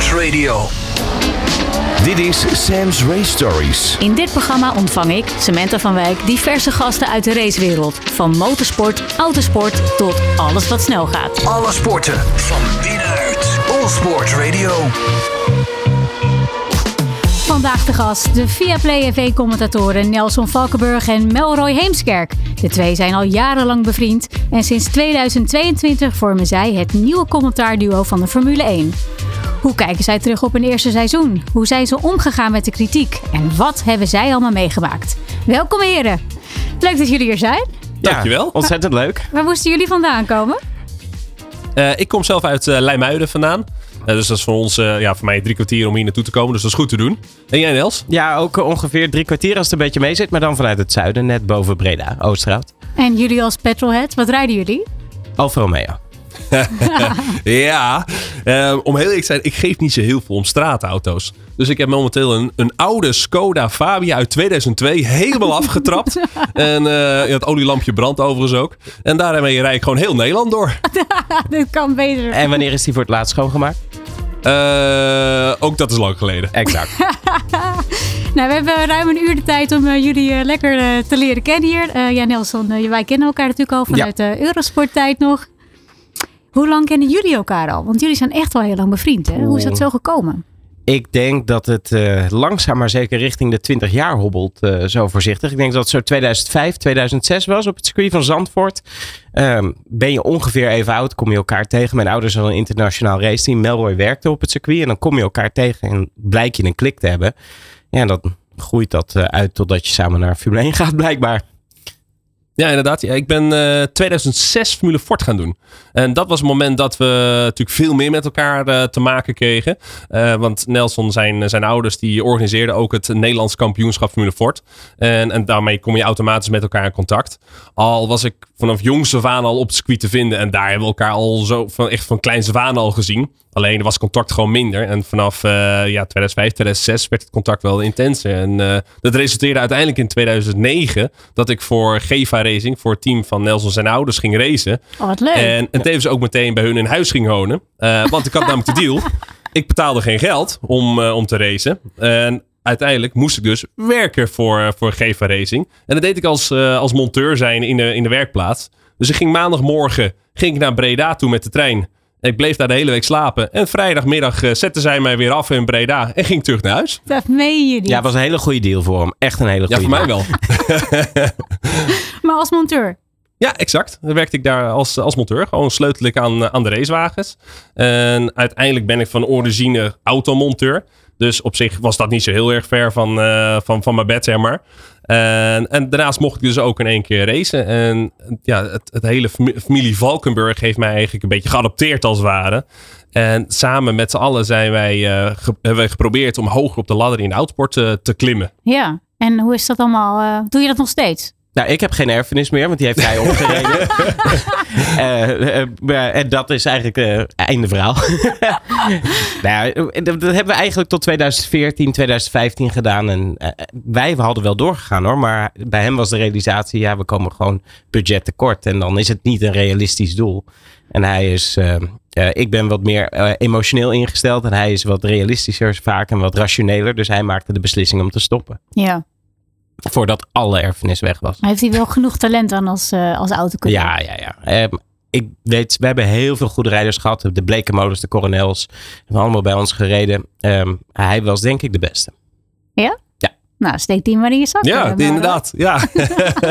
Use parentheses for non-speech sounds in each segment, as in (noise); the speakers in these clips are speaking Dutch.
Sports Radio. Dit is Sam's Race Stories. In dit programma ontvang ik, Samantha van Wijk, diverse gasten uit de racewereld. Van motorsport, autosport tot alles wat snel gaat. Alle sporten van binnenuit. All Sports Radio. Vandaag de gast, de Viaplay FV-commentatoren Nelson Valkenburg en Melroy Heemskerk. De twee zijn al jarenlang bevriend en sinds 2022 vormen zij het nieuwe commentaarduo van de Formule 1. Hoe kijken zij terug op hun eerste seizoen? Hoe zijn ze omgegaan met de kritiek? En wat hebben zij allemaal meegemaakt? Welkom heren! Leuk dat jullie hier zijn. Dankjewel. Ontzettend leuk. Waar moesten jullie vandaan komen? Uh, ik kom zelf uit uh, Leimuiden vandaan. Uh, dus dat is voor ons, ja, voor mij drie kwartier om hier naartoe te komen. Dus dat is goed te doen. En jij, Nels? Ja, ook ongeveer drie kwartier als het een beetje mee zit. Maar dan vanuit het zuiden, net boven Breda, Oosterhout. En jullie als petrolhead, wat rijden jullie? Alfa Romeo. (laughs) ja, uh, om heel eerlijk te zijn, ik geef niet zo heel veel om straatauto's. Dus ik heb momenteel een, een oude Skoda Fabia uit 2002 helemaal afgetrapt. (laughs) en uh, het olielampje brandt overigens ook. En daarmee rijd ik gewoon heel Nederland door. (laughs) Dit kan beter. En wanneer is die voor het laatst schoongemaakt? Uh, ook dat is lang geleden. Exact. nou, we hebben ruim een uur de tijd om uh, jullie uh, lekker te leren kennen hier. ja, Nelson, wij kennen elkaar natuurlijk al vanuit de Eurosport-tijd nog. Hoe lang kennen jullie elkaar al? Want jullie zijn echt al heel lang bevriend. Hè? Hoe is dat zo gekomen? Ik denk dat het uh, langzaam maar zeker richting de 20 jaar hobbelt, uh, zo voorzichtig. Ik denk dat het zo 2005, 2006 was op het circuit van Zandvoort. Um, ben je ongeveer even oud, kom je elkaar tegen. Mijn ouders hadden een internationaal raceteam. Melroy werkte op het circuit en dan kom je elkaar tegen en blijk je een klik te hebben. Ja, dan groeit dat uh, uit totdat je samen naar Formule 1 gaat blijkbaar. Ja, inderdaad. Ja, ik ben uh, 2006 Formule Ford gaan doen. En dat was het moment dat we natuurlijk veel meer met elkaar uh, te maken kregen. Want Nelson, zijn, zijn ouders, die organiseerden ook het Nederlands kampioenschap Formule Ford. En, en daarmee kom je automatisch met elkaar in contact. Al was ik vanaf jongs af aan al op het circuit te vinden. En daar hebben we elkaar al zo van, echt van kleins af al gezien. Alleen was contact gewoon minder. En vanaf ja, 2005, 2006 werd het contact wel intenser. En dat resulteerde uiteindelijk in 2009 dat ik voor Geva Racing, voor het team van Nelson zijn ouders, ging racen. Oh, wat leuk. En, en tevens ook meteen bij hun in huis ging wonen. Uh, want ik had (laughs) namelijk de deal. Ik betaalde geen geld om, om te racen. En uiteindelijk moest ik dus werken voor, voor Geva Racing. En dat deed ik als, als monteur zijn in de, in de werkplaats. Dus ik ging maandagmorgen ging ik naar Breda toe met de trein. Ik bleef daar de hele week slapen. En vrijdagmiddag zetten zij mij weer af in Breda. En ging terug naar huis. Dat meen je niet. Ja, was een hele goede deal voor hem. Echt een hele goede Ja, voor deal. mij wel. (laughs) (laughs) maar als monteur? Ja, exact. Dan werkte ik daar als, als monteur. Gewoon sleutel ik aan, aan de racewagens. En uiteindelijk ben ik van origine automonteur. Dus op zich was dat niet zo heel erg ver van, uh, van, van mijn bed, zeg maar. En, en, daarnaast mocht ik dus ook in één keer racen. En ja, het, het, hele familie Valkenburg heeft mij eigenlijk een beetje geadopteerd als het ware. En samen met z'n allen zijn wij, uh, ge hebben wij geprobeerd om hoger op de ladder in de autosport uh, te klimmen. Ja, en hoe is dat allemaal? doe je dat nog steeds? Nou, ik heb geen erfenis meer, want die heeft hij opgereden. uh, (laughs) uh, en dat is eigenlijk uh, einde verhaal. (laughs) nou, dat hebben we eigenlijk tot 2014, 2015 gedaan. En wij hadden wel doorgegaan hoor. Maar bij hem was de realisatie, ja, we komen gewoon budget tekort. En dan is het niet een realistisch doel. En hij is, ik ben wat meer emotioneel ingesteld. En hij is wat realistischer vaak en wat rationeler. Dus hij maakte de beslissing om te stoppen. Ja. Voordat alle erfenis weg was. Maar heeft hij wel genoeg talent aan als, uh, als autocoureur? Ja, ja, ja. Um, ik weet, we hebben heel veel goede rijders gehad. De Blekenmoders, de Coronels. Hebben allemaal bij ons gereden. Um, hij was denk ik de beste. Ja? Ja. Nou, steek die maar in je zak. Ja, maar, inderdaad. Ja. (laughs)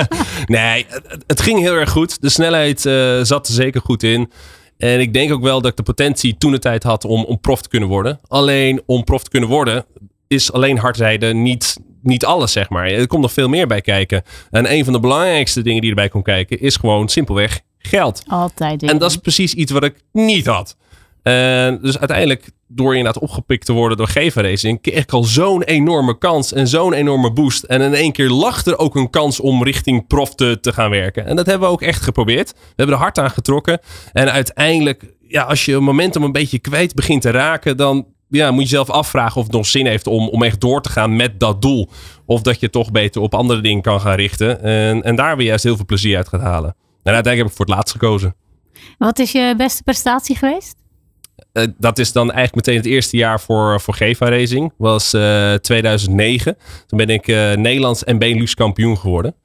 (laughs) nee, het, het, ging heel erg goed. De snelheid uh, zat er zeker goed in. En ik denk ook wel dat ik de potentie toen de tijd had om, om prof te kunnen worden. Alleen om prof te kunnen worden is alleen hardrijden niet, niet alles, zeg maar. Er komt nog veel meer bij kijken. En een van de belangrijkste dingen die erbij komt kijken is gewoon simpelweg geld. Altijd. En dat is precies iets wat ik niet had. En dus uiteindelijk, door inderdaad opgepikt te worden door Gever Racing, kreeg ik al zo'n enorme kans en zo'n enorme boost. En in één keer lag er ook een kans om richting prof te, te gaan werken. En dat hebben we ook echt geprobeerd. We hebben er hard aan getrokken. En uiteindelijk, ja, als je een momentum een beetje kwijt begint te raken, dan ja, moet je zelf afvragen of het nog zin heeft om, om echt door te gaan met dat doel. Of dat je toch beter op andere dingen kan gaan richten. En, en daar weer juist heel veel plezier uit gaat halen. En uiteindelijk heb ik voor het laatst gekozen. Wat is je beste prestatie geweest? eh, dat is dan eigenlijk meteen het eerste jaar voor, voor Geva Racing. Was eh, 2009. Toen ben ik eh, Nederlands en Benelux kampioen geworden.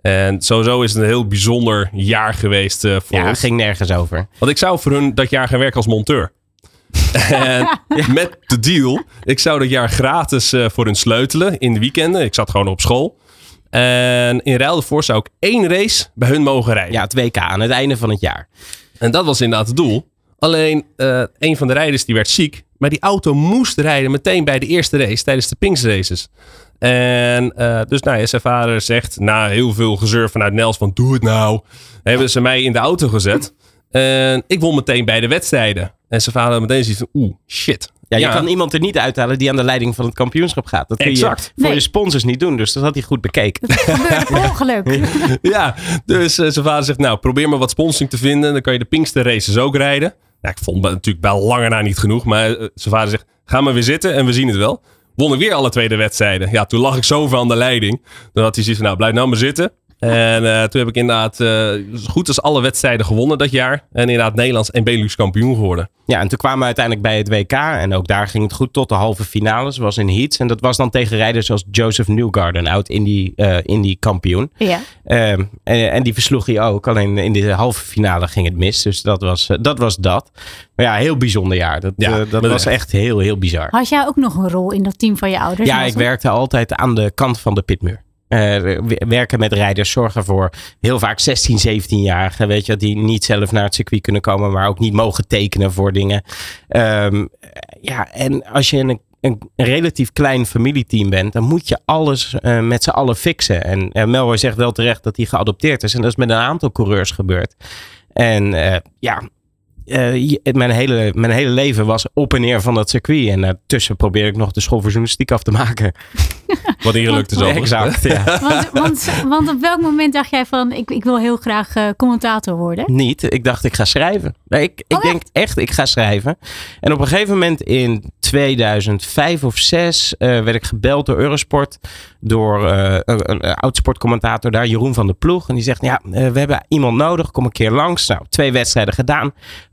En sowieso is het een heel bijzonder jaar geweest eh, voor Ja, ons. ging nergens over. Want ik zou voor hun dat jaar gaan werken als monteur. En (laughs) met de deal, ik zou dat jaar gratis eh, voor hun sleutelen in de weekenden. Ik zat gewoon op school. En in ruil daarvoor zou ik één race bij hun mogen rijden. Ja, het WK aan het einde van het jaar. En dat was inderdaad het doel. Alleen eh, een van de rijders die werd ziek. Maar die auto moest rijden meteen bij de eerste race tijdens de Pinks races. En eh, dus nou ja, zijn vader zegt na heel veel gezeur vanuit Nels van doe het nou. Hebben ze mij in de auto gezet. En ik won meteen bij de wedstrijden. En zijn vader meteen zoiets van oeh shit. Ja, je kan iemand er niet uithalen die aan de leiding van het kampioenschap gaat. Dat kun je Exact. voor Nee. je sponsors niet doen. Dus dat had hij goed bekeken. Gebeurt (laughs) per ongeluk. ja, dus eh, zijn vader zegt, nou, probeer maar wat sponsoring te vinden. Dan kan je de Pinkster races ook rijden. Nou, ik vond het natuurlijk bij lange na niet genoeg. Maar eh, zijn vader zegt, ga maar weer zitten en we zien het wel. Won ik weer alle twee de wedstrijden. Ja, toen lag ik zoveel aan de leiding. Dan had hij zoiets van, nou, blijf nou maar zitten. En eh, toen heb ik inderdaad eh, zo goed als alle wedstrijden gewonnen dat jaar. En inderdaad Nederlands en Benelux kampioen geworden. Ja, en toen kwamen we uiteindelijk bij het WK. En ook daar ging het goed tot de halve finales. was in Heats. En dat was dan tegen rijders zoals Joseph Newgarden, oud Indie, eh Indie kampioen. Ja. Ehm, en, en die versloeg hij ook. Alleen in de halve finale ging het mis. Dus dat was eh, dat. Was dat. Maar ja, heel bijzonder jaar. Dat, Ja, dat was echt. heel, heel bizar. Had jij ook nog een rol in dat team van je ouders? Ja, ik werkte altijd aan de kant van de pitmuur. Eh, we- werken met rijders, zorgen voor heel vaak 16, 17-jarigen, weet je, die niet zelf naar het circuit kunnen komen, maar ook niet mogen tekenen voor dingen. Ehm, ja, en als je een, een, relatief klein familieteam bent, dan moet je alles eh, met z'n allen fixen. En uh, Melroy zegt wel terecht dat hij geadopteerd is. En dat is met een aantal coureurs gebeurd. En ja, uh, je, mijn, hele, mijn hele leven was op en neer van dat circuit. En daartussen probeer ik nog de school voor journalistiek af te maken. (laughs) Wat is Ja, al. exact, ja. (laughs) Want, want, want op welk moment dacht jij van, ik, ik wil heel graag uh, commentator worden? Niet. Ik dacht, ik ga schrijven. Nee, ik ik Oh, denk echt, ik ga schrijven. En op een gegeven moment in 2005 of 6 uh, werd ik gebeld door Eurosport. Door uh, een, een oud-sportcommentator daar, Jeroen van der Ploeg. En die zegt, ja, uh, we hebben iemand nodig. Kom een keer langs. Nou, twee wedstrijden gedaan.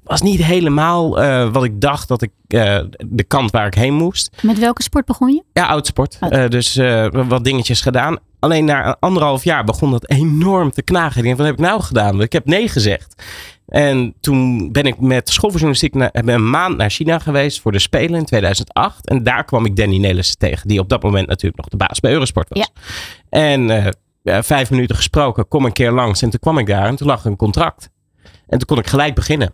Was niet helemaal uh, wat ik dacht dat ik uh, de kant waar ik heen moest. Met welke sport begon je? Ja, oudsport. Uh, dus wat dingetjes gedaan. Alleen na anderhalf jaar begon dat enorm te knagen. Ik denk, wat heb ik nou gedaan? Ik heb nee gezegd. En toen ben ik met schooljournalistiek naar, een maand naar China geweest voor de Spelen in 2008. En daar kwam ik Danny Nelissen tegen, die op dat moment natuurlijk nog de baas bij Eurosport was. Ja. En vijf minuten gesproken, kom een keer langs. En toen kwam ik daar en toen lag een contract. En toen kon ik gelijk beginnen.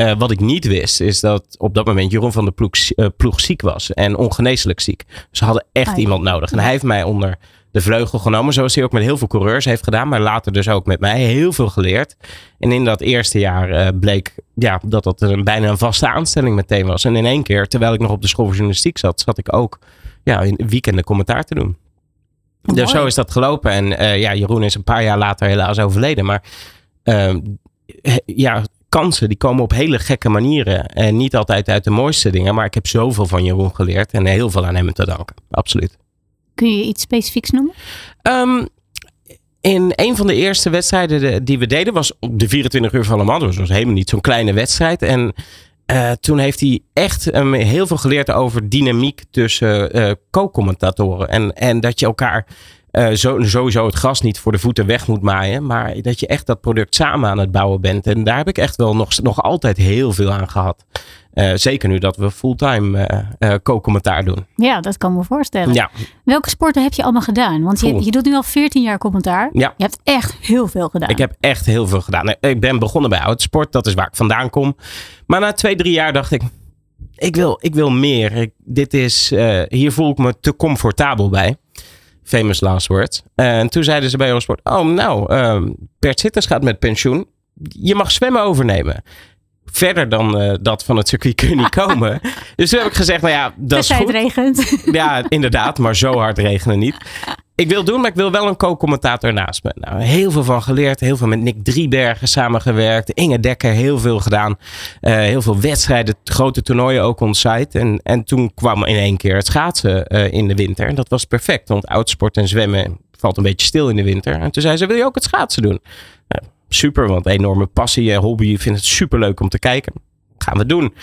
Uh, wat ik niet wist, is dat op dat moment Jeroen van de ploeg, uh, ploeg ziek was. En ongeneeslijk ziek. Ze hadden echt Ai. iemand nodig. En hij heeft mij onder de vleugel genomen. Zoals hij ook met heel veel coureurs heeft gedaan. Maar later dus ook met mij. Heel veel geleerd. En in dat eerste jaar uh, bleek ja, dat dat een, bijna een vaste aanstelling meteen was. En in één keer, terwijl ik nog op de school voor journalistiek zat, zat ik ook ja, in weekenden commentaar te doen. Mooi. Dus zo is dat gelopen. En ja, Jeroen is een paar jaar later helaas overleden. Maar uh, ja, kansen die komen op hele gekke manieren. En niet altijd uit de mooiste dingen. Maar ik heb zoveel van Jeroen geleerd. En heel veel aan hem te danken. Absoluut. Kun je iets specifieks noemen? Um, in een van de eerste wedstrijden die we deden was op de 24 uur van Le Mans. Dus was helemaal niet zo'n kleine wedstrijd. En uh, toen heeft hij echt um, heel veel geleerd over dynamiek tussen uh, co-commentatoren. En, en dat je elkaar uh, zo, sowieso het gras niet voor de voeten weg moet maaien. Maar dat je echt dat product samen aan het bouwen bent. En daar heb ik echt wel nog, nog altijd heel veel aan gehad. Uh, zeker nu dat we fulltime uh, co-commentaar doen. Ja, dat kan me voorstellen. Ja. Welke sporten heb je allemaal gedaan? Want je, je doet nu al 14 jaar commentaar. Ja. Je hebt echt heel veel gedaan. Ik heb echt heel veel gedaan. Ik ben begonnen bij oudsport. Dat is waar ik vandaan kom. Maar na twee, drie jaar dacht ik... Ik wil, ik wil meer. Ik, dit is, uh, hier voel ik me te comfortabel bij. Famous last words. En toen zeiden ze bij Eurosport... Oh, nou, uh, Bert Sitters gaat met pensioen. Je mag zwemmen overnemen verder dan uh, dat van het circuit kun je niet (laughs) komen. dus toen heb ik gezegd, nou ja, dat is goed. Het regent. Ja, inderdaad, maar zo hard regenen niet. Ik wil doen, maar ik wil wel een co-commentator naast me. Nou, heel veel van geleerd. Heel veel met Nick Driebergen samengewerkt. Inge Dekker, heel veel gedaan. Uh, heel veel wedstrijden, grote toernooien ook on-site. En, en toen kwam in één keer het schaatsen uh, in de winter. En dat was perfect, want oudsport en zwemmen valt een beetje stil in de winter. En toen zei ze, wil je ook het schaatsen doen? Nou, super, want enorme passie en hobby. Ik vind het super leuk om te kijken. Gaan we doen.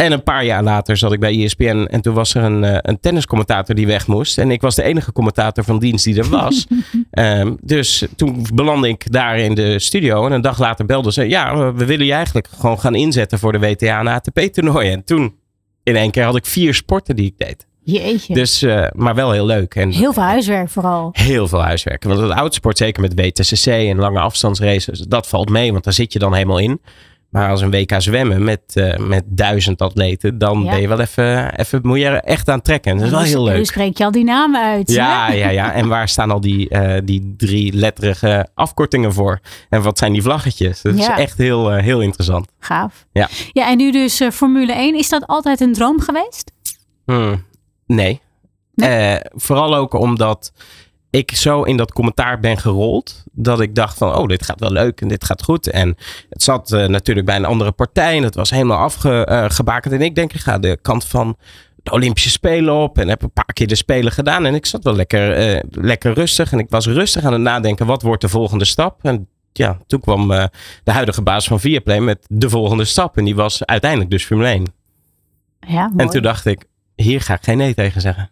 En een paar jaar later zat ik bij ESPN en toen was er een, uh, een tenniscommentator die weg moest. En ik was de enige commentator van dienst die er was. um, (laughs) dus toen belandde ik daar in de studio en een dag later belde ze. Ja, we willen je eigenlijk gewoon gaan inzetten voor de WTA en ATP toernooien. En toen in één keer had ik vier sporten die ik deed. Jeetje. Dus, uh, maar wel heel leuk. En, heel veel huiswerk vooral. Heel veel huiswerk. Want het oudsport, zeker met WTCC en lange afstandsraces, dat valt mee, want daar zit je dan helemaal in. Maar als een WK zwemmen met, uh, met duizend atleten, dan ja. ben je wel even, even, moet je er echt aan trekken. Dat is wel heel leuk. Nu spreek je al die namen uit. Ja, hè? ja, ja. En waar staan al die, uh, die drie letterige afkortingen voor? En wat zijn die vlaggetjes? Dat ja. is echt heel, uh, heel interessant. Gaaf. Ja. Ja, en nu dus Formule 1. Is dat altijd een droom geweest? Hmm, nee. nee? vooral ook omdat ik zo in dat commentaar ben gerold. Dat ik dacht van, oh, dit gaat wel leuk en dit gaat goed. En het zat uh, natuurlijk bij een andere partij. En het was helemaal afgebakend. Uh, en ik denk, ik ga de kant van de Olympische Spelen op. En heb een paar keer de Spelen gedaan. En ik zat wel lekker, uh, lekker rustig. En ik was rustig aan het nadenken, wat wordt de volgende stap? En ja, toen kwam de huidige baas van Viaplay met de volgende stap. En die was uiteindelijk dus Formule 1. Ja, mooi. En toen dacht ik, hier ga ik geen nee tegen zeggen.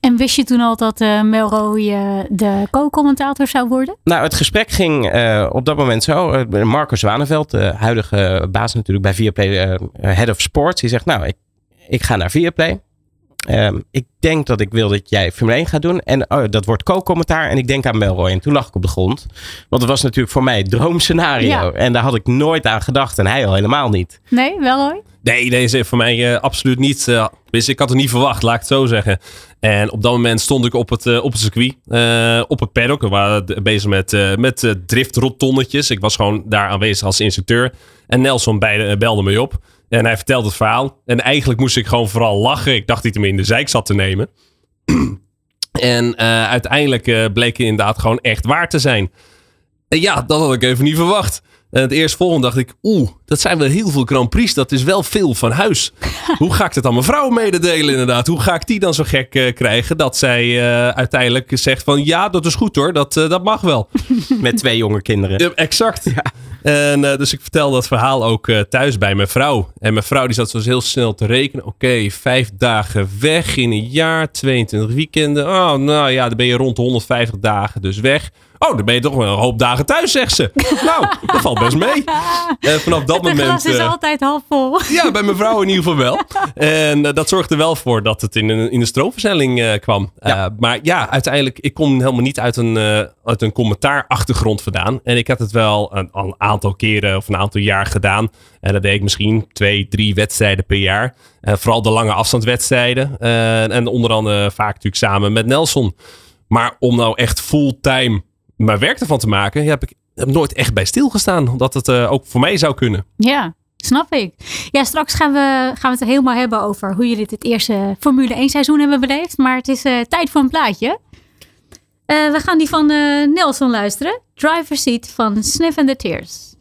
En wist je toen al dat uh, Melroy uh, de co-commentator zou worden? Nou, het gesprek ging uh, op dat moment zo. Marco Zwaneveld, de huidige baas natuurlijk bij Viaplay, Head of Sports, die zegt: Nou, ik, ik ga naar Viaplay. Um, ik denk dat ik wil dat jij Formule 1 gaat doen. En oh, dat wordt co-commentaar. En ik denk aan Melroy. En toen lag ik op de grond. Want het was natuurlijk voor mij het droomscenario. Ja. En daar had ik nooit aan gedacht. En hij al helemaal niet. Nee, Melroy? Nee, deze voor mij uh, absoluut niet. Uh, dus ik had het niet verwacht, laat ik het zo zeggen. En op dat moment stond ik op het, uh, op het circuit. op het paddock. We waren bezig met, met driftrotonnetjes. Ik was gewoon daar aanwezig als instructeur. En Nelson beide, belde me op. En hij vertelde het verhaal. En eigenlijk moest ik gewoon vooral lachen. Ik dacht dat hij me in de zijk zat te nemen. (clears throat) en uh, uiteindelijk uh, bleek het inderdaad gewoon echt waar te zijn. En ja, dat had ik even niet verwacht. En het eerste volgende dacht ik, oeh, dat zijn wel heel veel Grand Prix. Dat is wel veel van huis. (laughs) Hoe ga ik dat aan mijn vrouw mededelen inderdaad? Hoe ga ik die dan zo gek uh, krijgen dat zij uh, uiteindelijk zegt van... Ja, dat is goed hoor, dat, uh, dat mag wel. (laughs) Met twee jonge kinderen. Ja, exact. Ja. En dus ik vertel dat verhaal ook thuis bij mijn vrouw. En mijn vrouw die zat zo heel snel te rekenen. Oké, okay, vijf dagen weg in een jaar, 22 weekenden. Oh, nou ja, dan ben je rond de 150 dagen dus weg. Oh, dan ben je toch wel een hoop dagen thuis, zegt ze. nou, dat valt best mee. (laughs) En vanaf dat de moment. is uh, altijd half vol. Ja, bij mijn vrouw in ieder geval wel. (laughs) En uh, dat zorgde er wel voor dat het in een, in een stroomversnelling uh, kwam. Ja. maar ja, uiteindelijk, ik kom helemaal niet uit een, uit een commentaarachtergrond vandaan. En ik heb het wel een, een, aantal keren of een aantal jaar gedaan. En dat deed ik misschien twee, drie wedstrijden per jaar. En vooral de lange afstandswedstrijden. en onder andere vaak natuurlijk samen met Nelson. Maar om nou echt fulltime mijn werk ervan te maken, heb ik heb nooit echt bij stilgestaan. Omdat het uh, ook voor mij zou kunnen. Ja, snap ik. Ja, straks gaan we, gaan we het helemaal hebben over hoe jullie dit eerste Formule 1 seizoen hebben beleefd. Maar het is uh, tijd voor een plaatje. Uh, we gaan die van Nelson luisteren. Driver Seat van Sniff and the Tears.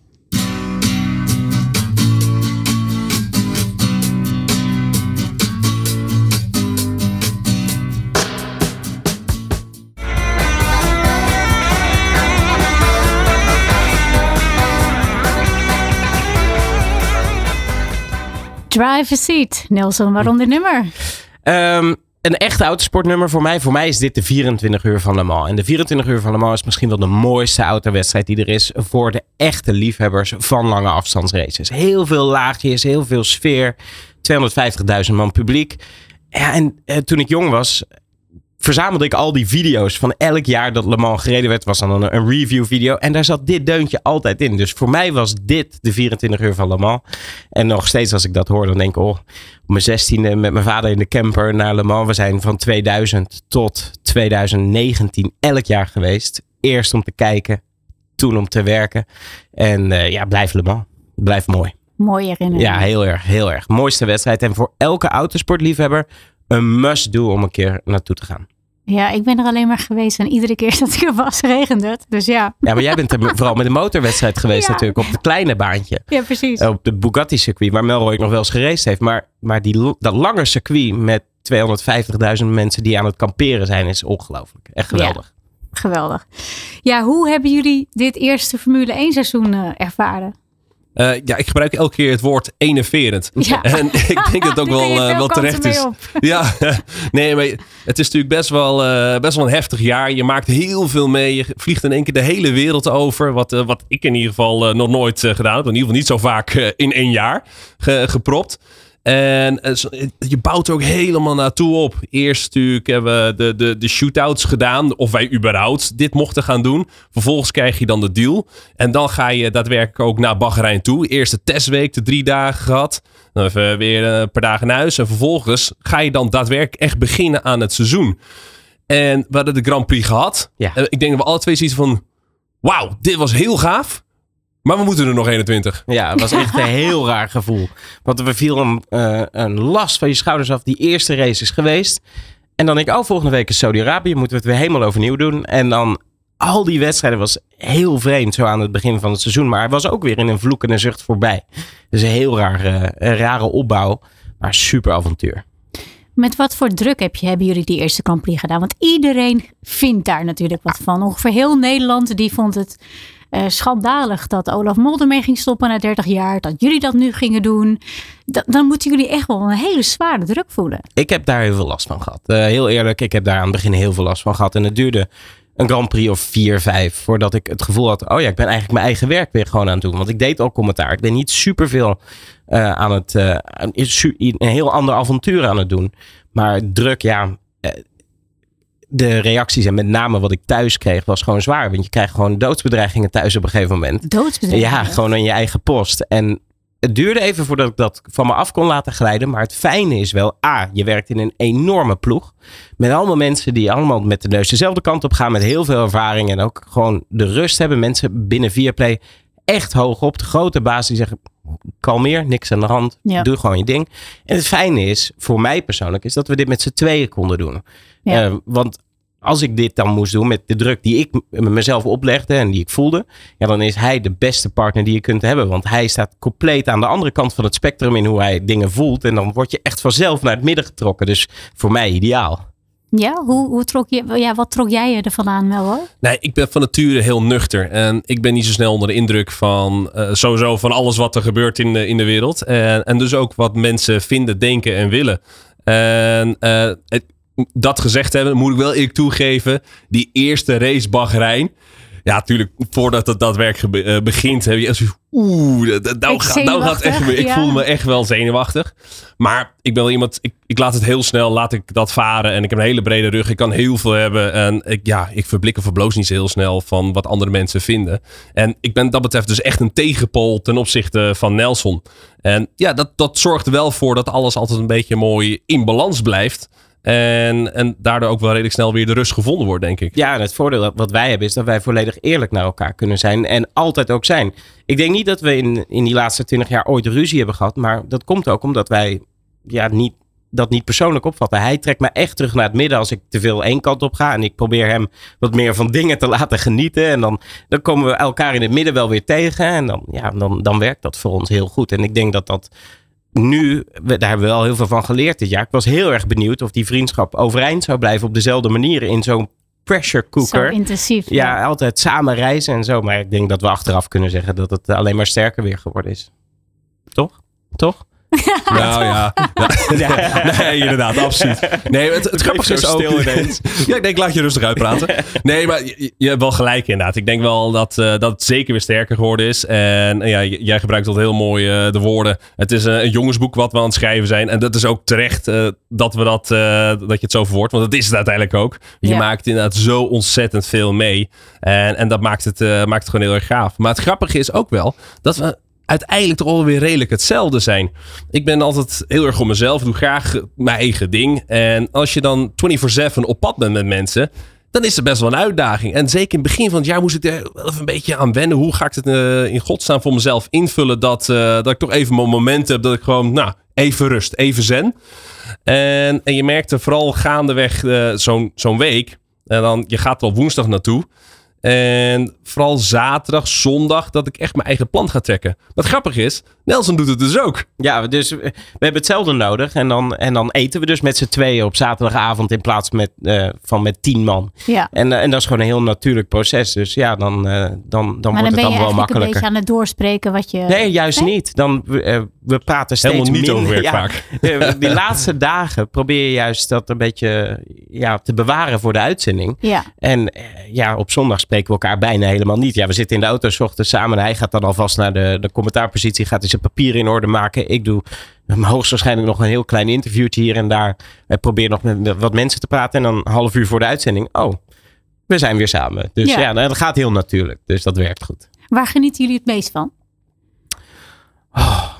Drive Seat. Nelson, waarom dit nummer? Um, een echt autosportnummer voor mij. Voor mij is dit de 24 uur van Le Mans. En de 24 uur van Le Mans is misschien wel de mooiste autowedstrijd die er is voor de echte liefhebbers van lange afstandsraces. Heel veel laagjes, heel veel sfeer. 250.000 man publiek. Ja, en uh, toen ik jong was, verzamelde ik al die video's van elk jaar dat Le Mans gereden werd. Was dan een, een review video. En daar zat dit deuntje altijd in. Dus voor mij was dit de 24 uur van Le Mans. En nog steeds als ik dat hoor, dan denk ik... Oh, op mijn zestiende met mijn vader in de camper naar Le Mans. We zijn van 2000 tot 2019 elk jaar geweest. Eerst om te kijken, toen om te werken. En uh, ja, blijf Le Mans. Blijf mooi. Mooi herinnering. Ja, heel erg, heel erg. Mooiste wedstrijd. En voor elke autosportliefhebber een must-do om een keer naartoe te gaan. Ja, ik ben er alleen maar geweest en iedere keer (laughs) dat ik er was regende het. Dus ja. Ja, maar jij bent er (laughs) vooral met de motorwedstrijd geweest ja. natuurlijk. Op het kleine baantje. Ja, precies. Op de Bugatti circuit waar Melroy nog wel eens geraced heeft. Maar, maar die, dat lange circuit met 250.000 mensen die aan het kamperen zijn is ongelooflijk. Echt geweldig. Ja, geweldig. Ja, hoe hebben jullie dit eerste Formule 1 seizoen uh, ervaren? Uh, ja, ik gebruik elke keer het woord enerverend. Ja. (laughs) En ik denk dat het ook wel, uh, wel terecht is. (laughs) Ja, nee, maar het is natuurlijk best wel, uh, best wel een heftig jaar. Je maakt heel veel mee. Je vliegt in één keer de hele wereld over. Wat, wat ik in ieder geval nog nooit gedaan heb. In ieder geval niet zo vaak in één jaar ge gepropt. En eh, je bouwt er ook helemaal naartoe op. Eerst natuurlijk hebben we de, de, de shootouts gedaan. Of wij überhaupt dit mochten gaan doen. Vervolgens krijg je dan de deal. En dan ga je daadwerkelijk ook naar Bahrein toe. Eerste testweek, de drie dagen gehad. Dan even weer een paar dagen naar huis. En vervolgens ga je dan daadwerkelijk echt beginnen aan het seizoen. En we hadden de Grand Prix gehad. Ja. ik denk dat we alle twee zoiets van... Wauw, dit was heel gaaf. Maar we moeten er nog 21. Ja, het was echt een heel (laughs) raar gevoel. Want er viel een, uh, een last van je schouders af. Die eerste race is geweest. En dan denk ik, oh, volgende week is Saudi-Arabië. Moeten we het weer helemaal overnieuw doen. En dan al die wedstrijden was heel vreemd zo aan het begin van het seizoen. Maar hij was ook weer in een vloek en een zucht voorbij. Dus een heel raar, uh, een rare opbouw. Maar super avontuur. Met wat voor druk heb je, hebben jullie die eerste Grand Prix gedaan? Want iedereen vindt daar natuurlijk wat van. Ongeveer heel Nederland die vond het uh, schandalig dat Olaf Molder mee ging stoppen na 30 jaar. Dat jullie dat nu gingen doen. dan moeten jullie echt wel een hele zware druk voelen. Ik heb daar heel veel last van gehad. Uh, heel eerlijk, ik heb daar aan het begin heel veel last van gehad. En het duurde een Grand Prix of 4, 5 voordat ik het gevoel had. Oh ja, ik ben eigenlijk mijn eigen werk weer gewoon aan het doen. Want ik deed al commentaar. Ik ben niet superveel uh, aan het. Een heel ander avontuur aan het doen. Maar druk, ja de reacties en met name wat ik thuis kreeg was gewoon zwaar. Want je krijgt gewoon doodsbedreigingen thuis op een gegeven moment. Doodsbedreigingen? Ja, gewoon aan je eigen post. En het duurde even voordat ik dat van me af kon laten glijden. Maar het fijne is wel, A, je werkt in een enorme ploeg. Met allemaal mensen die allemaal met de neus dezelfde kant op gaan. Met heel veel ervaring en ook gewoon de rust hebben. Mensen binnen Viaplay echt hoog op. De grote baas die zeggen, kalmeer, niks aan de hand. Ja. Doe gewoon je ding. En het fijne is, voor mij persoonlijk, is dat we dit met z'n tweeën konden doen. Ja. Uh, want als ik dit dan moest doen met de druk die ik mezelf oplegde en die ik voelde, ja, dan is hij de beste partner die je kunt hebben. Want hij staat compleet aan de andere kant van het spectrum in hoe hij dingen voelt. En dan word je echt vanzelf naar het midden getrokken. Dus voor mij ideaal. Ja, hoe, hoe trok je, ja, wat trok jij ervan aan, Mel? Nee, ik ben van nature heel nuchter. En ik ben niet zo snel onder de indruk van uh, sowieso van alles wat er gebeurt in de, in de wereld. En, en dus ook wat mensen vinden, denken en willen. En uh, het, dat gezegd hebben, moet ik wel eerlijk toegeven. Die eerste race Bahrein. Ja, natuurlijk, voordat het daadwerkelijk uh, begint, heb je echt Oeh, nou, gaat, nou gaat echt Ik voel me echt wel zenuwachtig. Maar ik ben wel iemand, ik, ik laat het heel snel, laat ik dat varen. En ik heb een hele brede rug. Ik kan heel veel hebben. En ik, ja, ik verblik of verbloos niet zo heel snel van wat andere mensen vinden. En ik ben dat betreft dus echt een tegenpol ten opzichte van Nelson. En ja, dat, dat zorgt er wel voor dat alles altijd een beetje mooi in balans blijft. En, en daardoor ook wel redelijk snel weer de rust gevonden wordt, denk ik. Ja, en het voordeel wat wij hebben is dat wij volledig eerlijk naar elkaar kunnen zijn. En altijd ook zijn. Ik denk niet dat we in, in die laatste twintig jaar ooit ruzie hebben gehad. Maar dat komt ook omdat wij ja, niet, dat niet persoonlijk opvatten. Hij trekt me echt terug naar het midden als ik te veel één kant op ga. En ik probeer hem wat meer van dingen te laten genieten. En dan, dan komen we elkaar in het midden wel weer tegen. En dan, ja, dan, dan werkt dat voor ons heel goed. En ik denk dat dat nu, daar hebben we wel heel veel van geleerd dit jaar. Ik was heel erg benieuwd of die vriendschap overeind zou blijven op dezelfde manier in zo'n pressure cooker. Zo intensief. Ja, altijd samen reizen en zo. Maar ik denk dat we achteraf kunnen zeggen dat het alleen maar sterker weer geworden is. Toch? Toch? Nou (laughs) ja. nee, inderdaad, absoluut. Nee, het, het grappige is ook... (laughs) ja, ik denk, laat je rustig uitpraten. Nee, maar je, je hebt wel gelijk inderdaad. Ik denk wel dat, uh, dat het zeker weer sterker geworden is. En ja, jij gebruikt tot heel mooi uh, de woorden. Het is een, een, jongensboek wat we aan het schrijven zijn. En dat is ook terecht dat, we dat, dat je het zo verwoordt. Want dat is het uiteindelijk ook. Je ja. maakt inderdaad zo ontzettend veel mee. En, en dat maakt het, maakt het gewoon heel erg gaaf. Maar het grappige is ook wel dat we uiteindelijk toch alweer redelijk hetzelfde zijn. Ik ben altijd heel erg op mezelf, doe graag mijn eigen ding. En als je dan 24-7 op pad bent met mensen, dan is het best wel een uitdaging. En zeker in het begin van het jaar moest ik er wel even een beetje aan wennen. Hoe ga ik het uh, in godsnaam voor mezelf invullen dat, uh, dat ik toch even mijn moment heb dat ik gewoon, nou, even rust, even zen. En, en je merkte vooral gaandeweg uh, zo'n week, en dan, je gaat op woensdag naartoe. En vooral zaterdag, zondag, dat ik echt mijn eigen plan ga trekken. Wat grappig is, Nelson doet het dus ook. Ja, dus we hebben hetzelfde nodig. En dan, en dan eten we dus met z'n tweeën op zaterdagavond in plaats met, uh, van met tien man. Ja. En, uh, en dat is gewoon een heel natuurlijk proces. Dus ja, dan, uh, dan, dan, dan wordt het dan wel makkelijker. een beetje aan het doorspreken wat je... Nee, juist nee? niet. Dan, we praten steeds Helemaal niet minder. over werk (laughs) ja, vaak. Die (laughs) laatste dagen probeer je juist dat een beetje ja, te bewaren voor de uitzending. Ja. En ja, op zondag spreken we elkaar bijna helemaal niet. Ja, we zitten in de auto s ochtends samen. Hij gaat dan alvast naar de, de commentaarpositie. Gaat hij zijn papieren in orde maken. Ik doe hoogstwaarschijnlijk nog een heel klein interviewtje hier en daar. Ik probeer nog met wat mensen te praten. En dan een half uur voor de uitzending. Oh, we zijn weer samen. Dus ja, ja dat gaat heel natuurlijk. Dus dat werkt goed. Waar genieten jullie het meest van? Oh,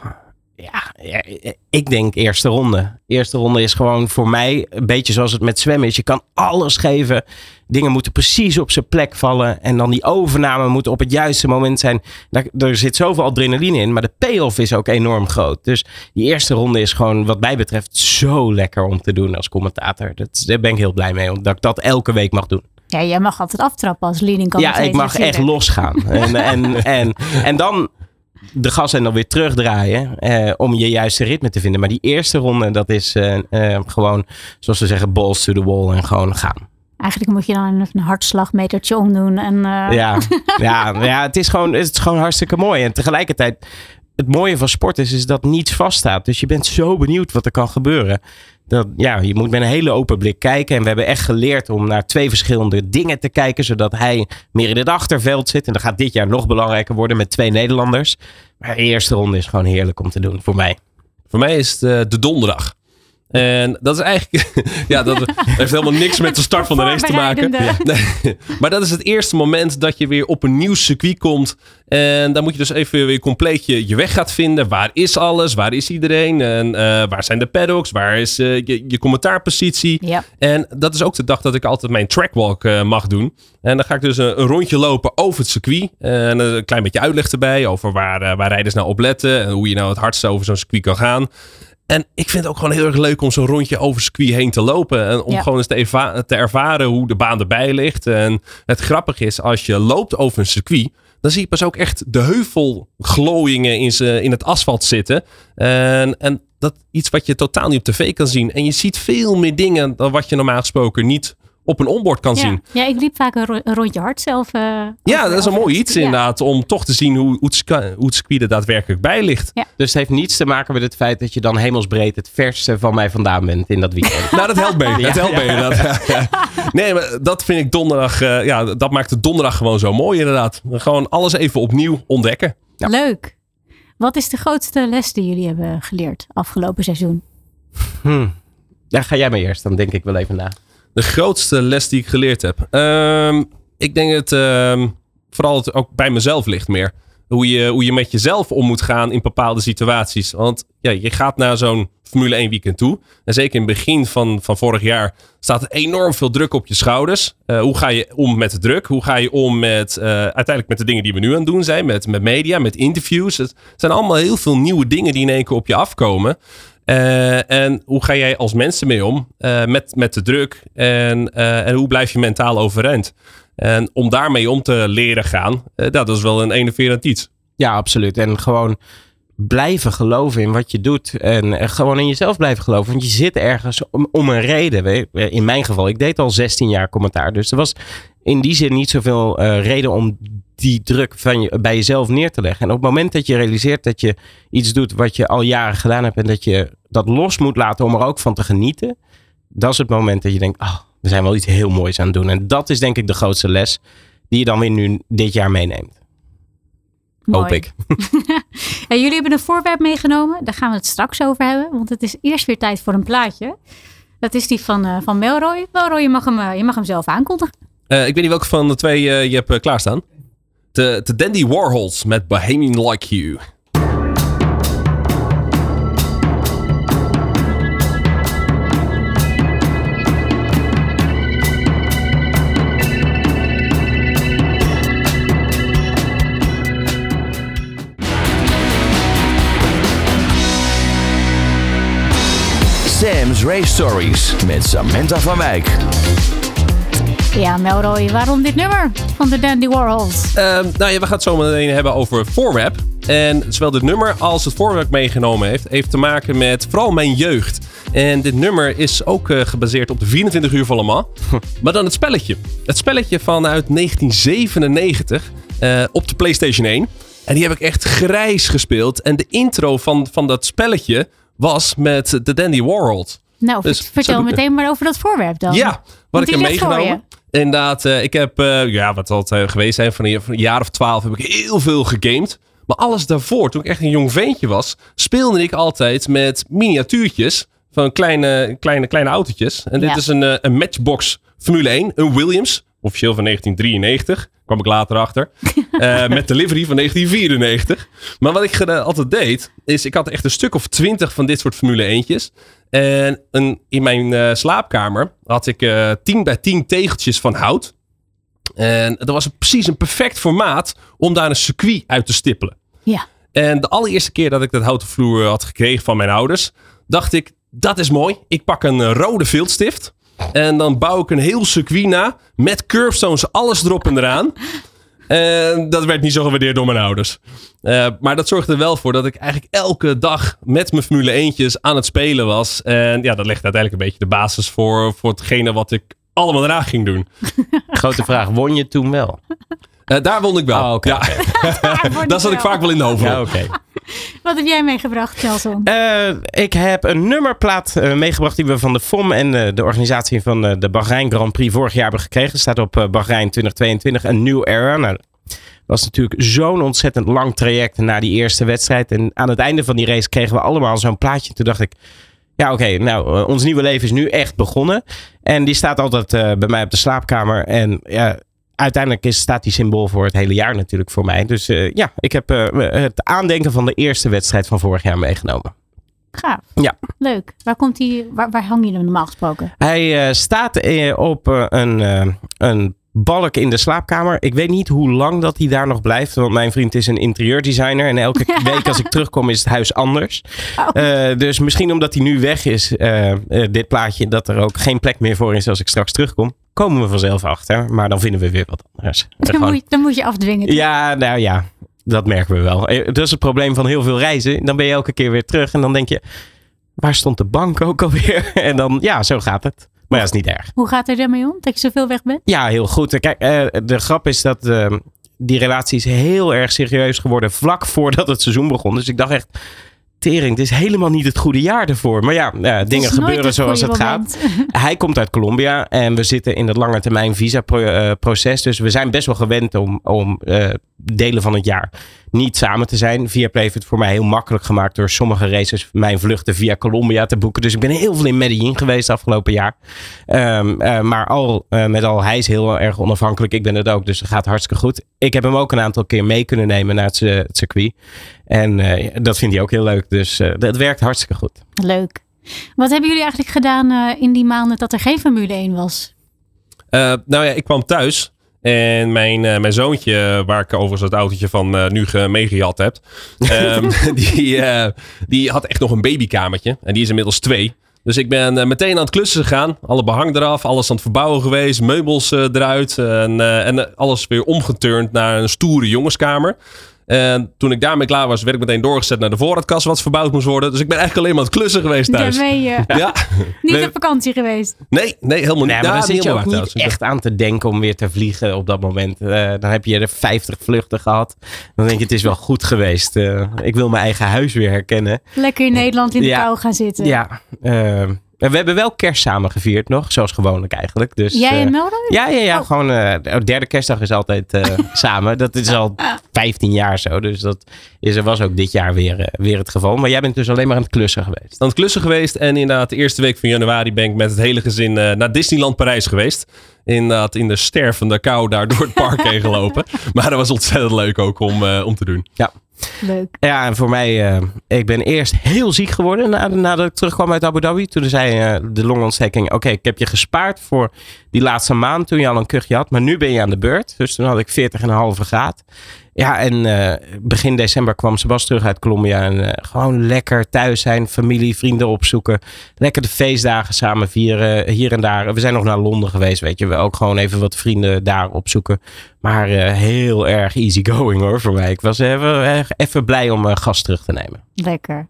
ik denk eerste ronde. Eerste ronde is gewoon voor mij een beetje zoals het met zwemmen is. Je kan alles geven. Dingen moeten precies op zijn plek vallen. En dan die overname moet op het juiste moment zijn. Daar, er zit zoveel adrenaline in. Maar de payoff is ook enorm groot. Dus die eerste ronde is gewoon wat mij betreft zo lekker om te doen als commentator. Dat, daar ben ik heel blij mee. Omdat ik dat elke week mag doen. Ja, jij mag altijd aftrappen als leading Ja, ik mag echt losgaan. en, en, en, en dan de gas en dan weer terugdraaien eh, om je juiste ritme te vinden. Maar die eerste ronde, dat is uh, uh, gewoon, zoals we zeggen, balls to the wall en gewoon gaan. Eigenlijk moet je dan een hartslagmetertje omdoen. En, uh... ja, (laughs) ja, ja het, is gewoon, het is gewoon hartstikke mooi. En tegelijkertijd, het mooie van sport is, is dat niets vaststaat. Dus je bent zo benieuwd wat er kan gebeuren. Ja, je moet met een hele open blik kijken. En we hebben echt geleerd om naar twee verschillende dingen te kijken. Zodat hij meer in het achterveld zit. En dat gaat dit jaar nog belangrijker worden met twee Nederlanders. Maar de eerste ronde is gewoon heerlijk om te doen voor mij. Voor mij is het uh, de donderdag. En dat is eigenlijk, (laughs) ja, dat heeft helemaal niks met de start van de race te maken. Nee, (laughs) maar dat is het eerste moment dat je weer op een nieuw circuit komt. En dan moet je dus even weer compleet je, je weg gaat vinden. Waar is alles? Waar is iedereen? En uh, waar zijn de paddocks? Waar is uh, je, je commentaarpositie? Ja. En dat is ook de dag dat ik altijd mijn trackwalk uh, mag doen. En dan ga ik dus een, een rondje lopen over het circuit. En een klein beetje uitleg erbij over waar, waar rijders nou op letten. En hoe je nou het hardste over zo'n circuit kan gaan. En ik vind het ook gewoon heel erg leuk om zo'n rondje over circuit heen te lopen. En om Ja. gewoon eens te, erva- te ervaren hoe de baan erbij ligt. En het grappige is, als je loopt over een circuit, dan zie je pas ook echt de heuvelglooiingen in, ze- in het asfalt zitten. En, en dat iets wat je totaal niet op tv kan zien. En je ziet veel meer dingen dan wat je normaal gesproken niet op een onboard kan Ja. zien. ja, ik liep vaak een, ro- een rondje hard zelf. eh, Ja, over- dat is een mooi het- iets ja. inderdaad. Om toch te zien hoe, hoe, het, het circuit er daadwerkelijk bij ligt. Dus het heeft niets te maken met het feit dat je dan hemelsbreed het verste van mij vandaan bent in dat weekend. (laughs) Nou, dat helpt mee. Dat helpt mee inderdaad. (laughs) Nee, maar dat vind ik donderdag. eh, ja, dat maakt de donderdag gewoon zo mooi inderdaad. Gewoon alles even opnieuw ontdekken. Ja. Leuk. Wat is de grootste les die jullie hebben geleerd afgelopen seizoen? Hm. Ja, ga jij maar eerst, dan denk ik wel even na. De grootste les die ik geleerd heb. Ehm, ik denk het ehm, vooral het ook bij mezelf ligt meer. Hoe je, hoe je met jezelf om moet gaan in bepaalde situaties. Want ja, je gaat naar zo'n Formule 1 weekend toe. En zeker in het begin van, van vorig jaar staat er enorm veel druk op je schouders. Eh, hoe ga je om met de druk? Hoe ga je om met eh, uiteindelijk met de dingen die we nu aan het doen zijn? Met, met media, met interviews. Het zijn allemaal heel veel nieuwe dingen die in één keer op je afkomen. Eh, en hoe ga jij als mensen mee om eh, met, met de druk? En, eh, en hoe blijf je mentaal overeind? En om daarmee om te leren gaan, eh, dat is wel een enerverend iets. Ja, absoluut. En gewoon blijven geloven in wat je doet. En gewoon in jezelf blijven geloven. Want je zit ergens om, om een reden. In mijn geval, ik deed al 16 jaar commentaar. Dus er was in die zin niet zoveel reden om die druk van je, bij jezelf neer te leggen. En op het moment dat je realiseert dat je iets doet wat je al jaren gedaan hebt. En dat je dat los moet laten om er ook van te genieten. Dat is het moment dat je denkt, ah, we zijn wel iets heel moois aan het doen. En dat is denk ik de grootste les die je dan weer nu dit jaar meeneemt. Hoop Mooi. ik. (laughs) En jullie hebben een voorwerp meegenomen. Daar gaan we het straks over hebben. Want het is eerst weer tijd voor een plaatje. Dat is die van, eh, van Melroy. Melroy, je mag, hem, eh, je mag hem zelf aankondigen. Eh, ik weet niet welke van de twee eh, je hebt klaarstaan. De, de Dandy Warhols met Bohemian Like You. Sam's Race Stories met Samantha van Wijk. Ja, Melroy, waarom dit nummer van de Dandy Warhols? Ehm, nou ja, we gaan het zo meteen hebben over voorwerp. En zowel dit nummer als het voorwerp meegenomen heeft, heeft te maken met vooral mijn jeugd. En dit nummer is ook eh, gebaseerd op de 24 uur van Le Mans. maar dan het spelletje. Het spelletje vanuit 1997 eh, op de PlayStation 1. En die heb ik echt grijs gespeeld. En de intro van, van dat spelletje was met de Dandy Warhol. Nou, Dus, vertel meteen maar over dat voorwerp dan. Ja, wat Want ik heb meegenomen. Inderdaad, eh, ik heb, eh, ja, wat zal het eh, geweest zijn, van een, van een jaar of twaalf heb ik heel veel gegamed. Maar alles daarvoor, toen ik echt een jong ventje was, speelde ik altijd met miniatuurtjes van kleine, kleine, kleine autootjes. En dit Ja. is een, een Matchbox Formule 1, een Williams, officieel van 1993. Kwam ik later achter. (laughs) Eh, met de livery van 1994. Maar wat ik geda- altijd deed, is ik had echt een stuk of twintig van dit soort Formule 1'tjes. En een, in mijn eh, slaapkamer had ik eh 10 bij 10 tegeltjes van hout. En dat was precies een perfect formaat om daar een circuit uit te stippelen. Ja. En de allereerste keer dat ik dat houten vloer had gekregen van mijn ouders, dacht ik, dat is mooi. Ik pak een eh, rode viltstift. En dan bouw ik een heel circuit na. Met curbstones, alles erop en eraan. En dat werd niet zo gewaardeerd door mijn ouders. Eh, maar dat zorgde er wel voor dat ik eigenlijk elke dag met mijn Formule 1'tjes aan het spelen was. En ja, dat legde uiteindelijk een beetje de basis voor, voor hetgene wat ik allemaal daarna ging doen. (laughs) Grote vraag, won je toen wel? Eh, daar won ik wel. Oh, ja, (laughs) (laughs) daar zat ik vaak wel in de hoofdrol. Ja, oké. (laughs) Wat heb jij meegebracht, Nelson? Eh, ik heb een nummerplaat eh, meegebracht die we van de FOM en eh, de organisatie van de Bahrein Grand Prix vorig jaar hebben gekregen. Staat op Bahrein 2022, een new era. Nou, dat was natuurlijk zo'n ontzettend lang traject na die eerste wedstrijd. En aan het einde van die race kregen we allemaal zo'n plaatje. Toen dacht ik, ja oké, nou ons nieuwe leven is nu echt begonnen. En die staat altijd bij mij op de slaapkamer. En ja, uiteindelijk is, staat die symbool voor het hele jaar natuurlijk voor mij. Dus eh, ja, ik heb eh, het aandenken van de eerste wedstrijd van vorig jaar meegenomen. Gaaf. Ja. Leuk. Waar, komt die, waar, waar hang je hem normaal gesproken? Hij eh, staat op een, een balk in de slaapkamer. Ik weet niet hoe lang dat hij daar nog blijft. Want mijn vriend is een interieurdesigner. En elke (laughs) week als ik terugkom is het huis anders. Oh. Dus misschien omdat hij nu weg is, dit plaatje, dat er ook geen plek meer voor is als ik straks terugkom. Komen we vanzelf achter. Maar dan vinden we weer wat anders. Dan, moet je, dan moet je afdwingen. ja, nou ja, dat merken we wel. Eh, Dat is het probleem van heel veel reizen. Dan ben je elke keer weer terug en dan denk je, waar stond de bank ook alweer? (laughs) En dan, ja, zo gaat het. Maar ja, is niet erg. Hoe gaat het ermee om? Dat je zoveel weg bent? Ja, heel goed. Kijk, eh, de grap is dat eh, die relatie is heel erg serieus geworden vlak voordat het seizoen begon. Dus ik dacht echt, tering, dit is helemaal niet het goede jaar ervoor. Maar ja, eh, dingen gebeuren zoals het gaat. (laughs) Hij komt uit Colombia en we zitten in het lange termijn visa eh, proces. Dus we zijn best wel gewend om, om eh, delen van het jaar niet samen te zijn. Viaplay heeft het voor mij heel makkelijk gemaakt door sommige races mijn vluchten via Colombia te boeken. Dus ik ben heel veel in Medellin geweest afgelopen jaar. Ehm, eh, maar al eh, met al, hij is heel erg onafhankelijk. Ik ben het ook, dus het gaat hartstikke goed. Ik heb hem ook een aantal keer mee kunnen nemen naar het, het circuit. En eh, dat vindt hij ook heel leuk. Dus eh, dat werkt hartstikke goed. Leuk. Wat hebben jullie eigenlijk gedaan eh, in die maanden dat er geen Formule 1 was? Eh, nou ja, ik kwam thuis. En mijn, eh, mijn zoontje, waar ik overigens het autootje van eh, nu ge- meegejat heb. (laughs) ehm, die, eh, die had echt nog een babykamertje. En die is inmiddels twee. Dus ik ben meteen aan het klussen gegaan. Alle behang eraf, alles aan het verbouwen geweest. Meubels eruit. En, en alles weer omgeturnd naar een stoere jongenskamer. En toen ik daarmee klaar was, werd ik meteen doorgezet naar de voorraadkast wat verbouwd moest worden. Dus ik ben eigenlijk alleen maar aan het klussen geweest thuis. Daar ben je (laughs) Ja, niet Nee. op vakantie geweest. nee, nee, helemaal niet. Nee, maar Ja, dan zit je ook niet echt aan te denken om weer te vliegen op dat moment. Eh, dan heb je er 50 vluchten gehad. Dan denk je, het is wel goed geweest. Eh, ik wil mijn eigen huis weer herkennen. Lekker in Nederland in de Ja. kou gaan zitten. Ja, eh, we hebben wel kerst samen gevierd nog. Zoals gewoonlijk eigenlijk. Dus, Jij eh, en Melroy? ja, ja, ja. Oh. Gewoon, eh, de derde kerstdag is altijd eh, (laughs) samen. Dat is al 15 jaar zo. Dus dat is, was ook dit jaar weer, weer het geval. Maar jij bent dus alleen maar aan het klussen geweest. aan het klussen geweest. En inderdaad, de eerste week van januari ben ik met het hele gezin eh, naar Disneyland Parijs geweest. Inderdaad, in de stervende kou daar door het park (laughs) heen gelopen. Maar dat was ontzettend leuk ook om, eh, om te doen. Ja, en voor mij, eh, ik ben eerst heel ziek geworden na- nadat ik terugkwam uit Abu Dhabi. Toen zei eh, de longontsteking, oké, ik heb je gespaard voor die laatste maand toen je al een kuchje had. Maar nu ben je aan de beurt. Dus toen had ik 40,5 graad. Ja, en eh, begin december kwam Sebas terug uit Colombia. En eh, gewoon lekker thuis zijn, familie, vrienden opzoeken. Lekker de feestdagen samen vieren, hier en daar. We zijn nog naar Londen geweest, weet je. We ook gewoon even wat vrienden daar opzoeken. Maar eh, heel erg easy going hoor voor mij. Ik was even, even blij om gast terug te nemen. Lekker.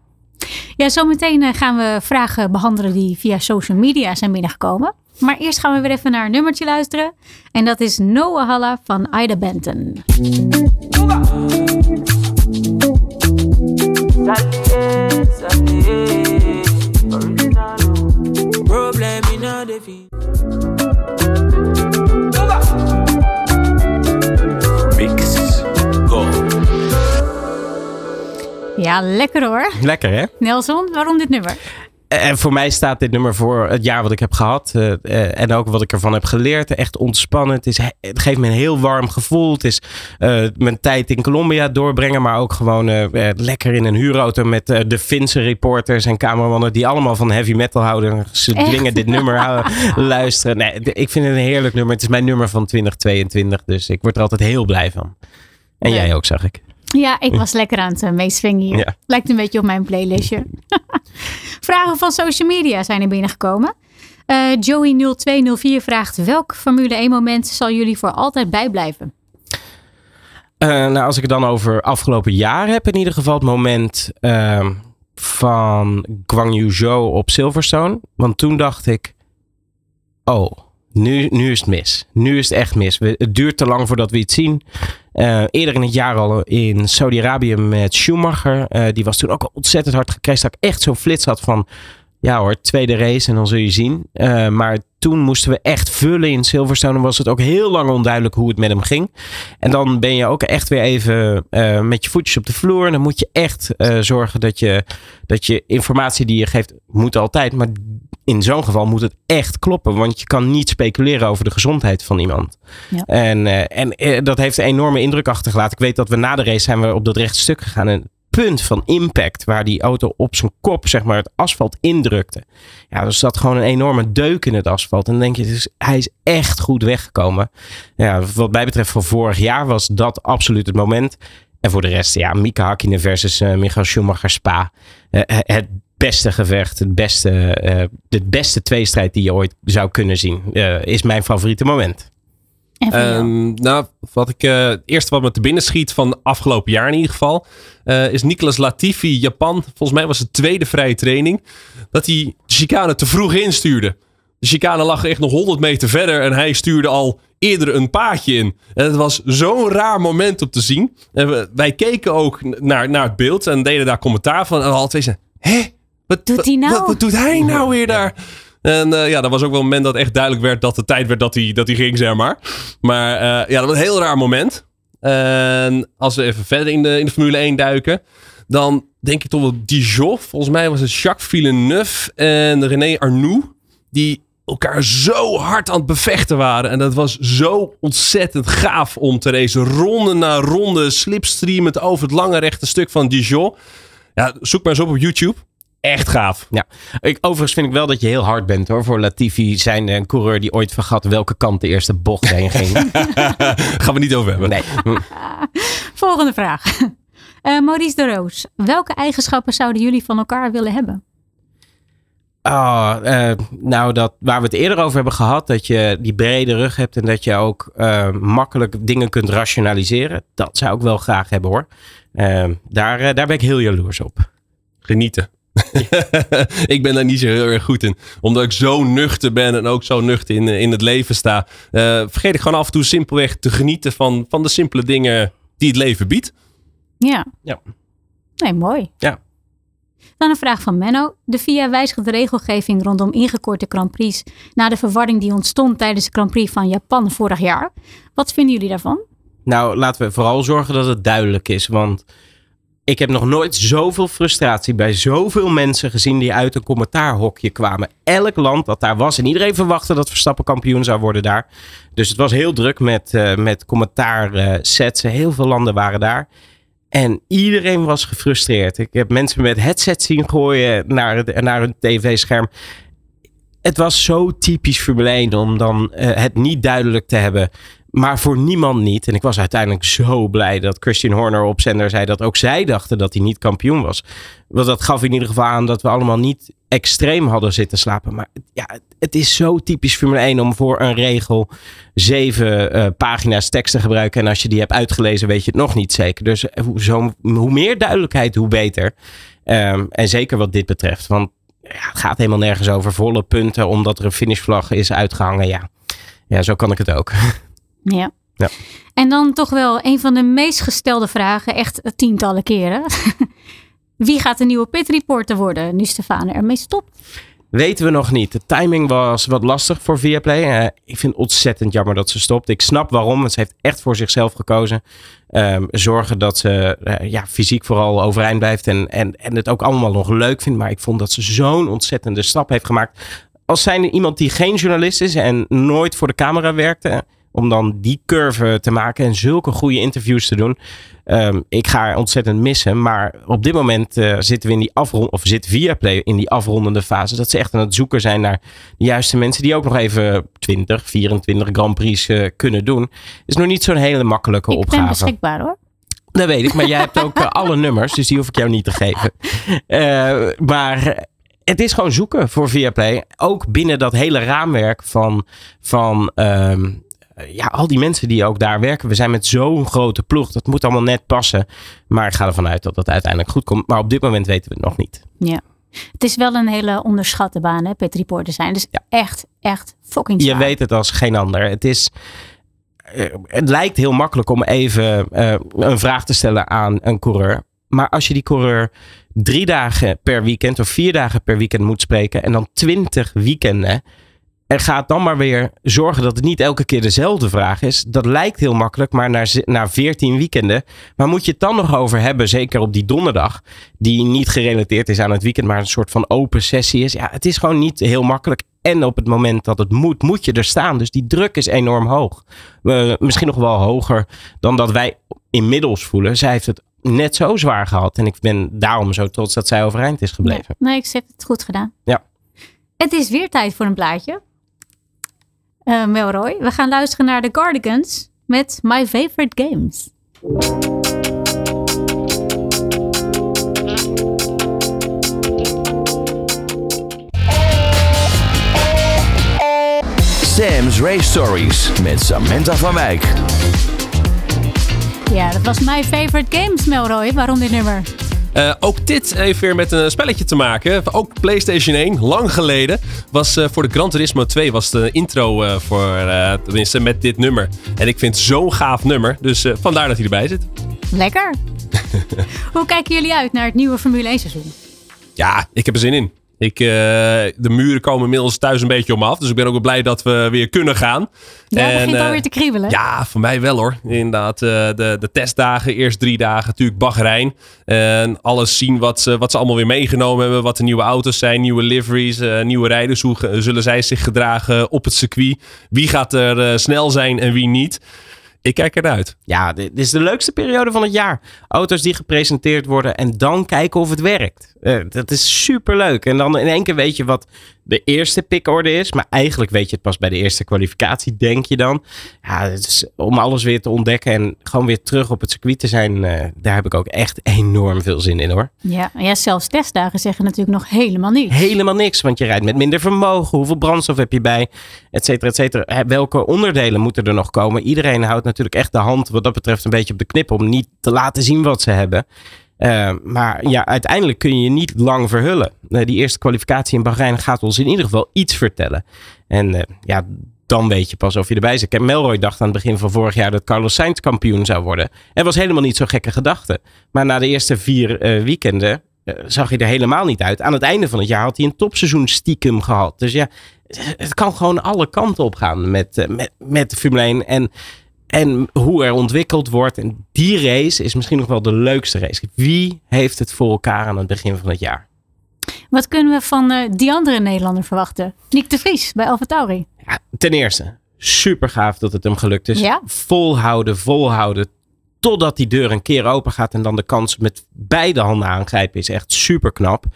Ja, zometeen gaan we vragen behandelen die via social media zijn binnengekomen. Maar eerst gaan we weer even naar een nummertje luisteren. En dat is Noah Halla van Ida Benton. Ja, lekker hoor. Lekker hè? Nelson, waarom dit nummer? En voor mij staat dit nummer voor het jaar wat ik heb gehad. Uh, uh, en ook wat ik ervan heb geleerd. Echt ontspannen. Het, is, het geeft me een heel warm gevoel. Het is uh, mijn tijd in Colombia doorbrengen. Maar ook gewoon lekker in een huurauto met de Finse reporters en cameramannen. Die allemaal van heavy metal houden. Ze dwingen dit nummer (laughs) luisteren. Nee, ik vind het een heerlijk nummer. Het is mijn nummer van 2022. Dus ik word er altijd heel blij van. En jij ook, zag ik. Ja, ik was lekker aan het meeswingen hier. Lijkt een beetje op mijn playlistje. (laughs) Vragen van social media zijn er binnengekomen. Uh, Joey0204 vraagt: welk Formule 1 moment zal jullie voor altijd bijblijven? Uh, nou, als ik het dan over afgelopen jaar heb, in ieder geval het moment uh, van Guang Zhou op Silverstone. Want toen dacht ik: oh, nu, nu is het mis. Nu is het echt mis. het duurt te lang voordat we iets zien. Uh, eerder in het jaar al in Saudi-Arabië met Schumacher. Uh, die was toen ook ontzettend hard gecrashed. Dat ik echt zo'n flits had van... Ja hoor, tweede race en dan zul je zien. Uh, maar toen moesten we echt vullen in Silverstone. Dan was het ook heel lang onduidelijk hoe het met hem ging. En dan ben je ook echt weer even uh, met je voetjes op de vloer. En dan moet je echt uh, zorgen dat je, dat je informatie die je geeft, moet altijd. Maar in zo'n geval moet het echt kloppen. Want je kan niet speculeren over de gezondheid van iemand. Ja. En, uh, en dat heeft een enorme indruk achtergelaten. Ik weet dat we na de race zijn we op dat rechte stuk gegaan. En punt van impact waar die auto op zijn kop zeg maar het asfalt indrukte. Ja, dus zat gewoon een enorme deuk in het asfalt. En denk je, dus, hij is echt goed weggekomen. Ja, wat mij betreft van vorig jaar was dat absoluut het moment. En voor de rest, ja, Mika Hakkinen versus uh, Michael Schumacher Spa. Uh, het beste gevecht, het beste, de beste tweestrijd die je ooit zou kunnen zien, is mijn favoriete moment. Um, nou, wat ik uh, het eerste wat me te binnen schiet van afgelopen jaar in ieder geval, uh, is Nicolas Latifi, Japan. Volgens mij was het tweede vrije training. Dat hij de chicane te vroeg instuurde. De chicane lag echt nog 100 meter verder en hij stuurde al eerder een paadje in. En het was zo'n raar moment om te zien. En we, wij keken ook naar, naar het beeld en deden daar commentaar van. En al twee zeiden, hé, wat doet hij nou? Wat, wat, doet hij nou weer daar? En uh, ja, dat was ook wel een moment dat echt duidelijk werd dat het tijd werd dat hij, dat hij ging, zeg maar. Maar uh, ja, dat was een heel raar moment. En als we even verder in de, in de Formule 1 duiken, dan denk ik toch wel Dijon. Volgens mij was het Jacques Villeneuve en René Arnoux. Die elkaar zo hard aan het bevechten waren. En dat was zo ontzettend gaaf om te racen. Ronde na ronde, slipstreamend over het lange rechte stuk van Dijon. Ja, zoek maar eens op op YouTube echt gaaf. Ja, ik, overigens vind ik wel dat je heel hard bent hoor. Voor Latifi zijn een coureur die ooit vergat welke kant de eerste bocht heen ging. (laughs) Gaan we niet over hebben. Nee. (laughs) Volgende vraag. Uh, (laughs) Maurice de Roos, welke eigenschappen zouden jullie van elkaar willen hebben? Oh, uh, nou, dat, waar we het eerder over hebben gehad, dat je die brede rug hebt en dat je ook uh, makkelijk dingen kunt rationaliseren. Dat zou ik wel graag hebben hoor. daar, daar ben ik heel jaloers op. Genieten. (laughs) ik ben daar niet zo heel erg goed in. Omdat ik zo nuchter ben en ook zo nuchter in, in het leven sta. Uh, vergeet ik gewoon af en toe simpelweg te genieten van, van de simpele dingen die het leven biedt. Ja. ja. Nee, mooi. Ja. Dan een vraag van Menno. De VIA wijzigt de regelgeving rondom ingekorte Grand Prix na de verwarring die ontstond tijdens de Grand Prix van Japan vorig jaar. Wat vinden jullie daarvan? Nou, laten we vooral zorgen dat het duidelijk is. Want ik heb nog nooit zoveel frustratie bij zoveel mensen gezien die uit een commentaarhokje kwamen. Elk land dat daar was. En iedereen verwachtte dat Verstappen kampioen zou worden daar. Dus het was heel druk met, uh, met commentaarsets. Uh, heel veel landen waren daar. En iedereen was gefrustreerd. Ik heb mensen met headsets zien gooien naar, het, naar hun tv-scherm. Het was zo typisch Formule 1 om dan uh, het niet duidelijk te hebben maar voor niemand niet. En ik was uiteindelijk zo blij dat Christian Horner op zender zei dat ook zij dachten dat hij niet kampioen was. Want dat gaf in ieder geval aan dat we allemaal niet extreem hadden zitten slapen. Maar ja, het is zo typisch Formule 1 om voor een regel zeven uh, pagina's tekst te gebruiken. En als je die hebt uitgelezen, weet je het nog niet zeker. Dus hoe, zo, hoe meer duidelijkheid, hoe beter. Um, en zeker wat dit betreft. Want ja, het gaat helemaal nergens over volle punten omdat er een finishvlag is uitgehangen. Ja, ja zo kan ik het ook. (laughs) Ja. Ja. En dan toch wel een van de meest gestelde vragen, echt tientallen keren. (laughs) Wie gaat de nieuwe pit reporter worden nu Stefane ermee stopt? Weten we nog niet. De timing was wat lastig voor Viaplay. Uh, ik vind het ontzettend jammer dat ze stopt. Ik snap waarom. Want ze heeft echt voor zichzelf gekozen. Um, zorgen dat ze uh, ja, fysiek vooral overeind blijft. En, en, en het ook allemaal nog leuk vindt. Maar ik vond dat ze zo'n ontzettende stap heeft gemaakt. Als zijnde iemand die geen journalist is en nooit voor de camera werkte om dan die curve te maken en zulke goede interviews te doen. Um, ik ga ontzettend missen. Maar op dit moment uh, zitten we in die afrond of zit Viaplay in die afrondende fase. Dat ze echt aan het zoeken zijn naar de juiste mensen die ook nog even 20, 24 Grand Prix uh, kunnen doen. Is nog niet zo'n hele makkelijke ik opgave. Ik ben beschikbaar hoor. Dat weet ik, maar jij hebt ook uh, (laughs) alle nummers, dus die hoef ik jou niet te geven. maar het is gewoon zoeken voor Viaplay. Ook binnen dat hele raamwerk van, van um, ja, al die mensen die ook daar werken. We zijn met zo'n grote ploeg. Dat moet allemaal net passen. Maar ik ga ervan uit dat dat uiteindelijk goed komt. Maar op dit moment weten we het nog niet. Ja. Het is wel een hele onderschatte baan, hè, pet reporter zijn. Dus ja. echt, echt fucking zwaar. Je weet het als geen ander. Het is... Het lijkt heel makkelijk om even uh, een vraag te stellen aan een coureur. Maar als je die coureur drie dagen per weekend of vier dagen per weekend moet spreken. En dan twintig weekenden en gaat dan maar weer zorgen dat het niet elke keer dezelfde vraag is. Dat lijkt heel makkelijk, maar na, na 14 weekenden. Waar moet je het dan nog over hebben? Zeker op die donderdag. Die niet gerelateerd is aan het weekend, maar een soort van open sessie is. Ja, het is gewoon niet heel makkelijk. En op het moment dat het moet, moet je er staan. Dus die druk is enorm hoog. Uh, misschien nog wel hoger dan dat wij inmiddels voelen. Zij heeft het net zo zwaar gehad. En ik ben daarom zo trots dat zij overeind is gebleven. Nee, nee ik heb het goed gedaan. Ja. Het is weer tijd voor een plaatje. Uh, Melroy. We gaan luisteren naar de Cardigans met My Favorite Games. Sam's Race Stories met Samantha van Wijk. Ja, dat was My Favorite Games, Melroy. Waarom dit nummer? Uh, ook dit heeft weer met een spelletje te maken. Ook PlayStation 1, lang geleden, was uh, voor de Gran Turismo 2 was de intro uh, voor, tenminste met dit nummer. En ik vind het zo'n gaaf nummer, dus vandaar dat hij erbij zit. Lekker. (laughs) Hoe kijken jullie uit naar het nieuwe Formule 1 seizoen? Ja, ik heb er zin in. Ik, uh, de muren komen inmiddels thuis een beetje om af. Dus ik ben ook wel blij dat we weer kunnen gaan. Ja, het begint alweer te kriebelen. Ja, voor mij wel hoor. Inderdaad, uh, de, de testdagen, eerst drie dagen natuurlijk Bahrein. En alles zien wat ze, wat ze allemaal weer meegenomen hebben. Wat de nieuwe auto's zijn, nieuwe liveries, nieuwe rijders. Hoe zullen zij zich gedragen op het circuit? Wie gaat er snel zijn en wie niet? Ik kijk eruit. Ja, dit is de leukste periode van het jaar. Auto's die gepresenteerd worden en dan kijken of het werkt. Uh, dat is super leuk. En dan in één keer weet je wat de eerste pickorde is. Maar eigenlijk weet je het pas bij de eerste kwalificatie, denk je dan. Ja, het is om alles weer te ontdekken en gewoon weer terug op het circuit te zijn. Uh, daar heb ik ook echt enorm veel zin in hoor. Ja, ja, zelfs testdagen zeggen natuurlijk nog helemaal niks. Helemaal niks, want je rijdt met minder vermogen. Hoeveel brandstof heb je bij? Et cetera, et cetera. Welke onderdelen moeten er nog komen? Iedereen houdt natuurlijk echt de hand wat dat betreft een beetje op de knip om niet te laten zien wat ze hebben. Uh, maar ja, uiteindelijk kun je je niet lang verhullen. Uh, die eerste kwalificatie in Bahrein gaat ons in ieder geval iets vertellen. En uh, ja, dan weet je pas of je erbij zit. Melroy dacht aan het begin van vorig jaar dat Carlos Sainz kampioen zou worden. En was helemaal niet zo'n gekke gedachte. Maar na de eerste vier weekenden zag hij er helemaal niet uit. Aan het einde van het jaar had hij een topseizoen stiekem gehad. Dus ja, het kan gewoon alle kanten op gaan met, met, met Formule 1. En en hoe er ontwikkeld wordt. En die race is misschien nog wel de leukste race. Wie heeft het voor elkaar aan het begin van het jaar? Wat kunnen we van uh, die andere Nederlander verwachten? Nick de Vries bij AlphaTauri. Ja, ten eerste, super gaaf dat het hem gelukt is. Ja. Volhouden, volhouden. Totdat die deur een keer open gaat en dan de kans met beide handen aangrijpen is echt super knap.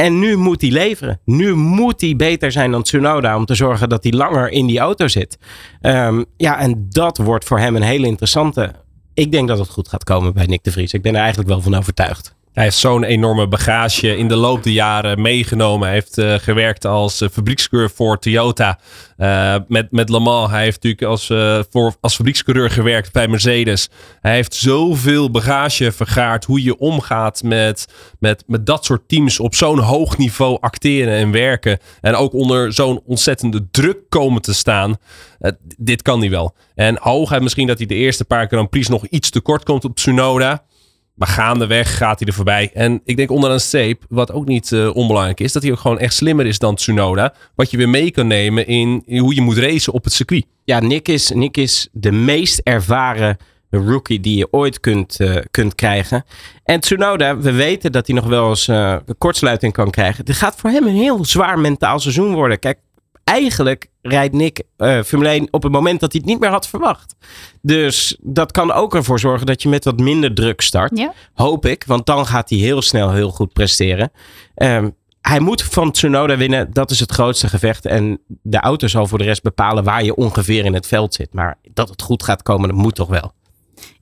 En nu moet hij leveren. Nu moet hij beter zijn dan Tsunoda om te zorgen dat hij langer in die auto zit. Ehm, ja, en dat wordt voor hem een hele interessante. Ik denk dat het goed gaat komen bij Nick de Vries. Ik ben er eigenlijk wel van overtuigd. Hij heeft zo'n enorme bagage in de loop der jaren meegenomen. Hij heeft uh, gewerkt als uh, voor Toyota. Uh, met, met Le Mans. Hij heeft natuurlijk als, voor, als fabriekscoureur gewerkt bij Mercedes. Hij heeft zoveel bagage vergaard. Hoe je omgaat met, met, met dat soort teams op zo'n hoog niveau acteren en werken. En ook onder zo'n ontzettende druk komen te staan. dit kan hij wel. En hooguit misschien dat hij de eerste paar Grand Prix nog iets te kort komt op Tsunoda. Maar gaandeweg gaat hij er voorbij. En ik denk onder een streep, wat ook niet uh, onbelangrijk is, dat hij ook gewoon echt slimmer is dan Tsunoda. Wat je weer mee kan nemen in, hoe je moet racen op het circuit. Ja, Nick is, Nick is de meest ervaren rookie die je ooit kunt, uh, kunt krijgen. En Tsunoda, we weten dat hij nog wel eens uh, kortsluiting kan krijgen. Dit gaat voor hem een heel zwaar mentaal seizoen worden. Kijk, eigenlijk rijdt Nick uh, Formule 1 op het moment dat hij het niet meer had verwacht. Dus dat kan ook ervoor zorgen dat je met wat minder druk start. Ja. Hoop ik, want dan gaat hij heel snel heel goed presteren. Um, hij moet van Tsunoda winnen. Dat is het grootste gevecht. En de auto zal voor de rest bepalen waar je ongeveer in het veld zit. Maar dat het goed gaat komen, dat moet toch wel.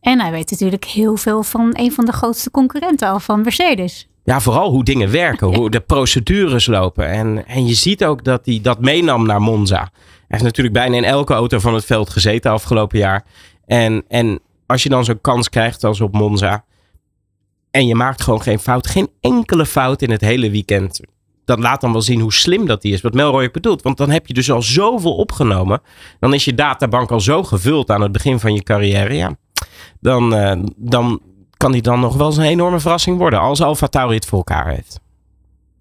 En hij weet natuurlijk heel veel van een van de grootste concurrenten al van Mercedes ja, vooral hoe dingen werken, hoe de procedures lopen. En, en je ziet ook dat hij dat meenam naar Monza. Hij heeft natuurlijk bijna in elke auto van het veld gezeten afgelopen jaar. En, en als je dan zo'n kans krijgt als op Monza. En je maakt gewoon geen fout. Geen enkele fout in het hele weekend. Dat laat dan wel zien hoe slim dat hij is. Wat Melroy bedoelt. Want dan heb je dus al zoveel opgenomen. Dan is je databank al zo gevuld aan het begin van je carrière. Ja, dan, uh, dan kan die dan nog wel eens een enorme verrassing worden. Als Alfa Tauri het voor elkaar heeft.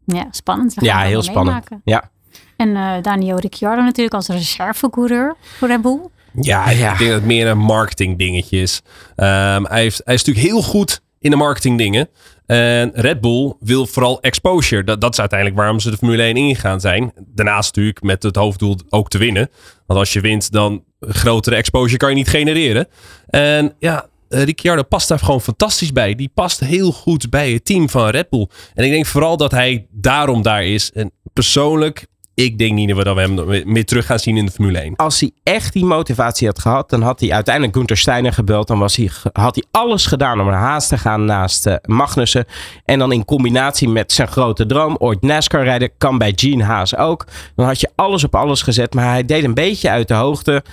Ja, spannend. Ja, heel spannend. Meemaken. Ja. En uh, Daniel Ricciardo natuurlijk als reservecoureur voor Red Bull. Ja, ja, ik denk dat het meer een marketing dingetje is. Um, hij, heeft, hij is natuurlijk heel goed in de marketing dingen. En Red Bull wil vooral exposure. Dat, dat is uiteindelijk waarom ze de Formule 1 ingegaan zijn. Daarnaast natuurlijk met het hoofddoel ook te winnen. Want als je wint, dan grotere exposure kan je niet genereren. En ja, Ricciardo past daar gewoon fantastisch bij. Die past heel goed bij het team van Red Bull. En ik denk vooral dat hij daarom daar is. En persoonlijk, ik denk niet dat we hem meer terug gaan zien in de Formule 1. Als hij echt die motivatie had gehad, dan had hij uiteindelijk Gunther Steiner gebeld. Dan was hij, had hij alles gedaan om naar Haas te gaan naast uh, Magnussen. En dan in combinatie met zijn grote droom, ooit NASCAR rijden, kan bij Gene Haas ook. Dan had je alles op alles gezet, maar hij deed een beetje uit de hoogte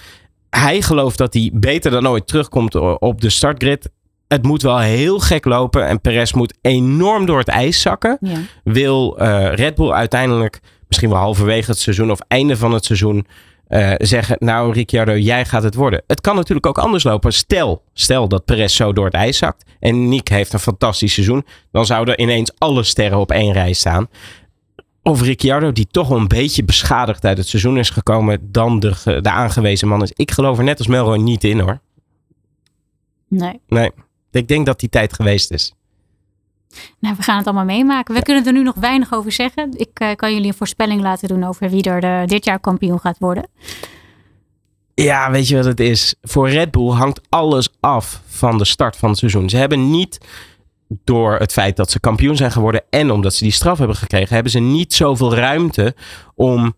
hij gelooft dat hij beter dan ooit terugkomt op de startgrid. Het moet wel heel gek lopen en Perez moet enorm door het ijs zakken. Ja. Wil uh, Red Bull uiteindelijk, misschien wel halverwege het seizoen of einde van het seizoen, uh, zeggen: Nou, Ricciardo, jij gaat het worden. Het kan natuurlijk ook anders lopen. Stel, stel dat Perez zo door het ijs zakt en Nick heeft een fantastisch seizoen, dan zouden ineens alle sterren op één rij staan of Ricciardo, die toch wel een beetje beschadigd uit het seizoen is gekomen, dan de, de aangewezen man is. Ik geloof er net als Melroy niet in hoor. Nee. Nee. Ik denk dat die tijd geweest is. Nou, we gaan het allemaal meemaken. We ja. kunnen er nu nog weinig over zeggen. Ik uh, kan jullie een voorspelling laten doen over wie er de, dit jaar kampioen gaat worden. Ja, weet je wat het is? Voor Red Bull hangt alles af van de start van het seizoen. Ze hebben niet door het feit dat ze kampioen zijn geworden en omdat ze die straf hebben gekregen, hebben ze niet zoveel ruimte om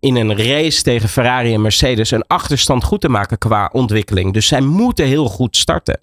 in een race tegen Ferrari en Mercedes een achterstand goed te maken qua ontwikkeling. Dus zij moeten heel goed starten.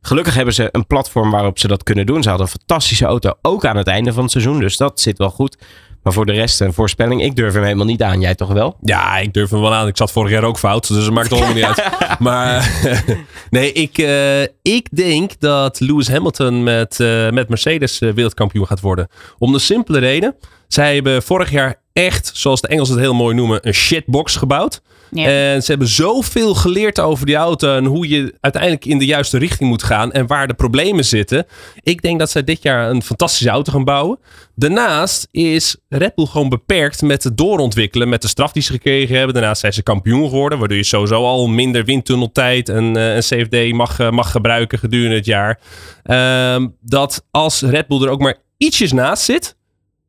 Gelukkig hebben ze een platform waarop ze dat kunnen doen. Ze hadden een fantastische auto ook aan het einde van het seizoen. Dus dat zit wel goed. Maar voor de rest een voorspelling, ik durf hem helemaal niet aan. Jij toch wel? Ja, ik durf hem wel aan. Ik zat vorig jaar ook fout, dus dat maakt het helemaal niet uit. (laughs) Maar (laughs) nee, ik, uh, ik denk dat Lewis Hamilton met, uh, met Mercedes uh, wereldkampioen gaat worden. Om de simpele reden. Zij hebben vorig jaar echt, zoals de Engelsen het heel mooi noemen, een shitbox gebouwd. En ze hebben zoveel geleerd over die auto en hoe je uiteindelijk in de juiste richting moet gaan en waar de problemen zitten. Ik denk dat zij dit jaar een fantastische auto gaan bouwen. Daarnaast is Red Bull gewoon beperkt met het doorontwikkelen, met de straf die ze gekregen hebben. Daarnaast zijn ze kampioen geworden, waardoor je sowieso al minder windtunneltijd en, uh, en CFD mag, uh, mag gebruiken gedurende het jaar. Uh, dat als Red Bull er ook maar ietsjes naast zit,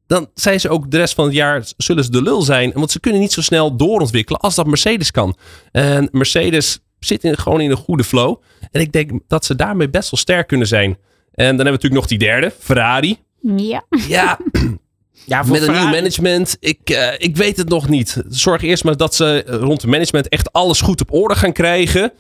dan zijn ze ook de rest van het jaar zullen ze de lul zijn. Want ze kunnen niet zo snel doorontwikkelen als dat Mercedes kan. En Mercedes zit in, gewoon in een goede flow. En ik denk dat ze daarmee best wel sterk kunnen zijn. En dan hebben we natuurlijk nog die derde, Ferrari. Ja. Ja, (clears throat) Ja, voor Met een nieuw management, ik, eh, ik weet het nog niet. Zorg eerst maar dat ze rond het management echt alles goed op orde gaan krijgen.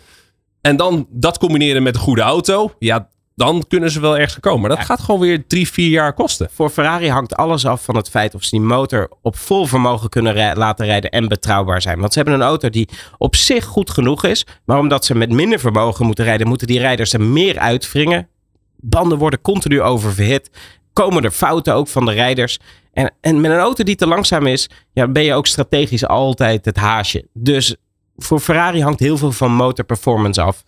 En dan dat combineren met een goede auto. Ja, dan kunnen ze wel ergens komen. Maar dat Ja. gaat gewoon weer drie, vier jaar kosten. Voor Ferrari hangt alles af van het feit of ze die motor op vol vermogen kunnen rij- laten rijden en betrouwbaar zijn. Want ze hebben een auto die op zich goed genoeg is, maar omdat ze met minder vermogen moeten rijden, moeten die rijders er meer uitwringen. Banden worden continu oververhit. Komen er fouten ook van de rijders. En, en met een auto die te langzaam is, ja, ben je ook strategisch altijd het haasje. Dus voor Ferrari hangt heel veel van motorperformance af.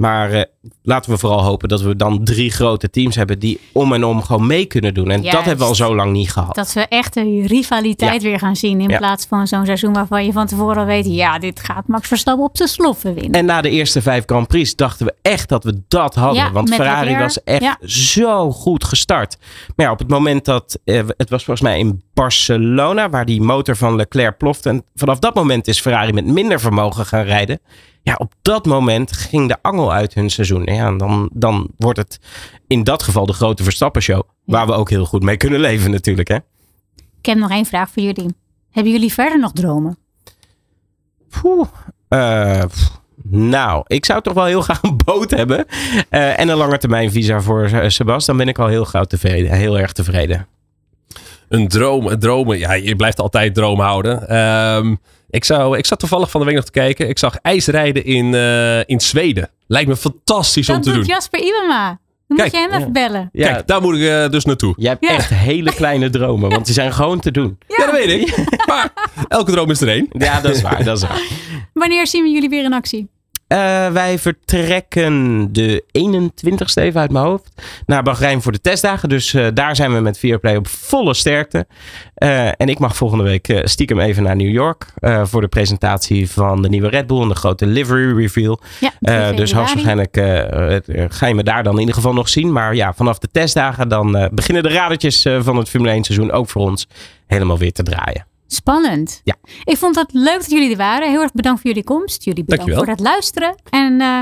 Maar eh, laten we vooral hopen dat we dan drie grote teams hebben die om en om gewoon mee kunnen doen. En Juist. dat hebben we al zo lang niet gehad. Dat we echt de rivaliteit weer gaan zien. In Ja. plaats van zo'n seizoen waarvan je van tevoren al weet. Ja, dit gaat Max Verstappen op zijn sloffen winnen. En na de eerste vijf Grand Prix dachten we echt dat we dat hadden. Ja, want Ferrari was echt zo goed gestart. Maar ja, op het moment dat... eh, het was volgens mij in Barcelona... waar die motor van Leclerc plofte. En vanaf dat moment is Ferrari met minder vermogen gaan rijden. Ja, op dat moment ging de angel uit hun seizoen. Ja, en dan, dan wordt het in dat geval de grote Verstappen-show. Waar we ook heel goed mee kunnen leven natuurlijk. Hè? Ik heb nog één vraag voor jullie. Hebben jullie verder nog dromen? Poeh. Eh, nou, ik zou toch wel heel (laughs) graag een boot hebben. Eh, en een langetermijn visa voor eh, Sebas. Dan ben ik al heel gauw tevreden. Heel erg tevreden. Een droom, een dromen. Ja, je blijft altijd droom houden. Ehm, ik, zou, ik zat toevallig van de week nog te kijken. Ik zag ijsrijden in, eh, in Zweden. Lijkt me fantastisch om te doet doen. Jasper Ibama. Dan Kijk, moet je hem even bellen. Ja, Kijk, daar moet ik eh, dus naartoe. jij hebt Ja. echt hele kleine dromen. Want die zijn gewoon te doen. Ja, dat weet ik. (laughs) Maar elke droom is er één. Ja, dat is waar. Dat is (laughs) waar. Wanneer zien we jullie weer in actie? Eh, wij vertrekken de 21ste even uit mijn hoofd naar Bahrein voor de testdagen. Dus eh, daar zijn we met Viaplay op volle sterkte. Eh, en ik mag volgende week stiekem even naar New York voor de presentatie van de nieuwe Red Bull en de grote livery reveal. Ja, 2 dus hoogstwaarschijnlijk ga je me daar dan in ieder geval nog zien. Maar ja, vanaf de testdagen dan beginnen de radertjes van het Formule 1 seizoen ook voor ons helemaal weer te draaien. Spannend. Ja. Ik vond het leuk dat jullie er waren. Heel erg bedankt voor jullie komst. Jullie bedankt Dankjewel. voor het luisteren. En eh,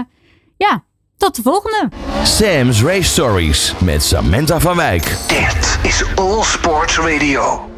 ja, tot de volgende. Sam's Race Stories met Samantha van Wijk. Dit is All Sports Radio.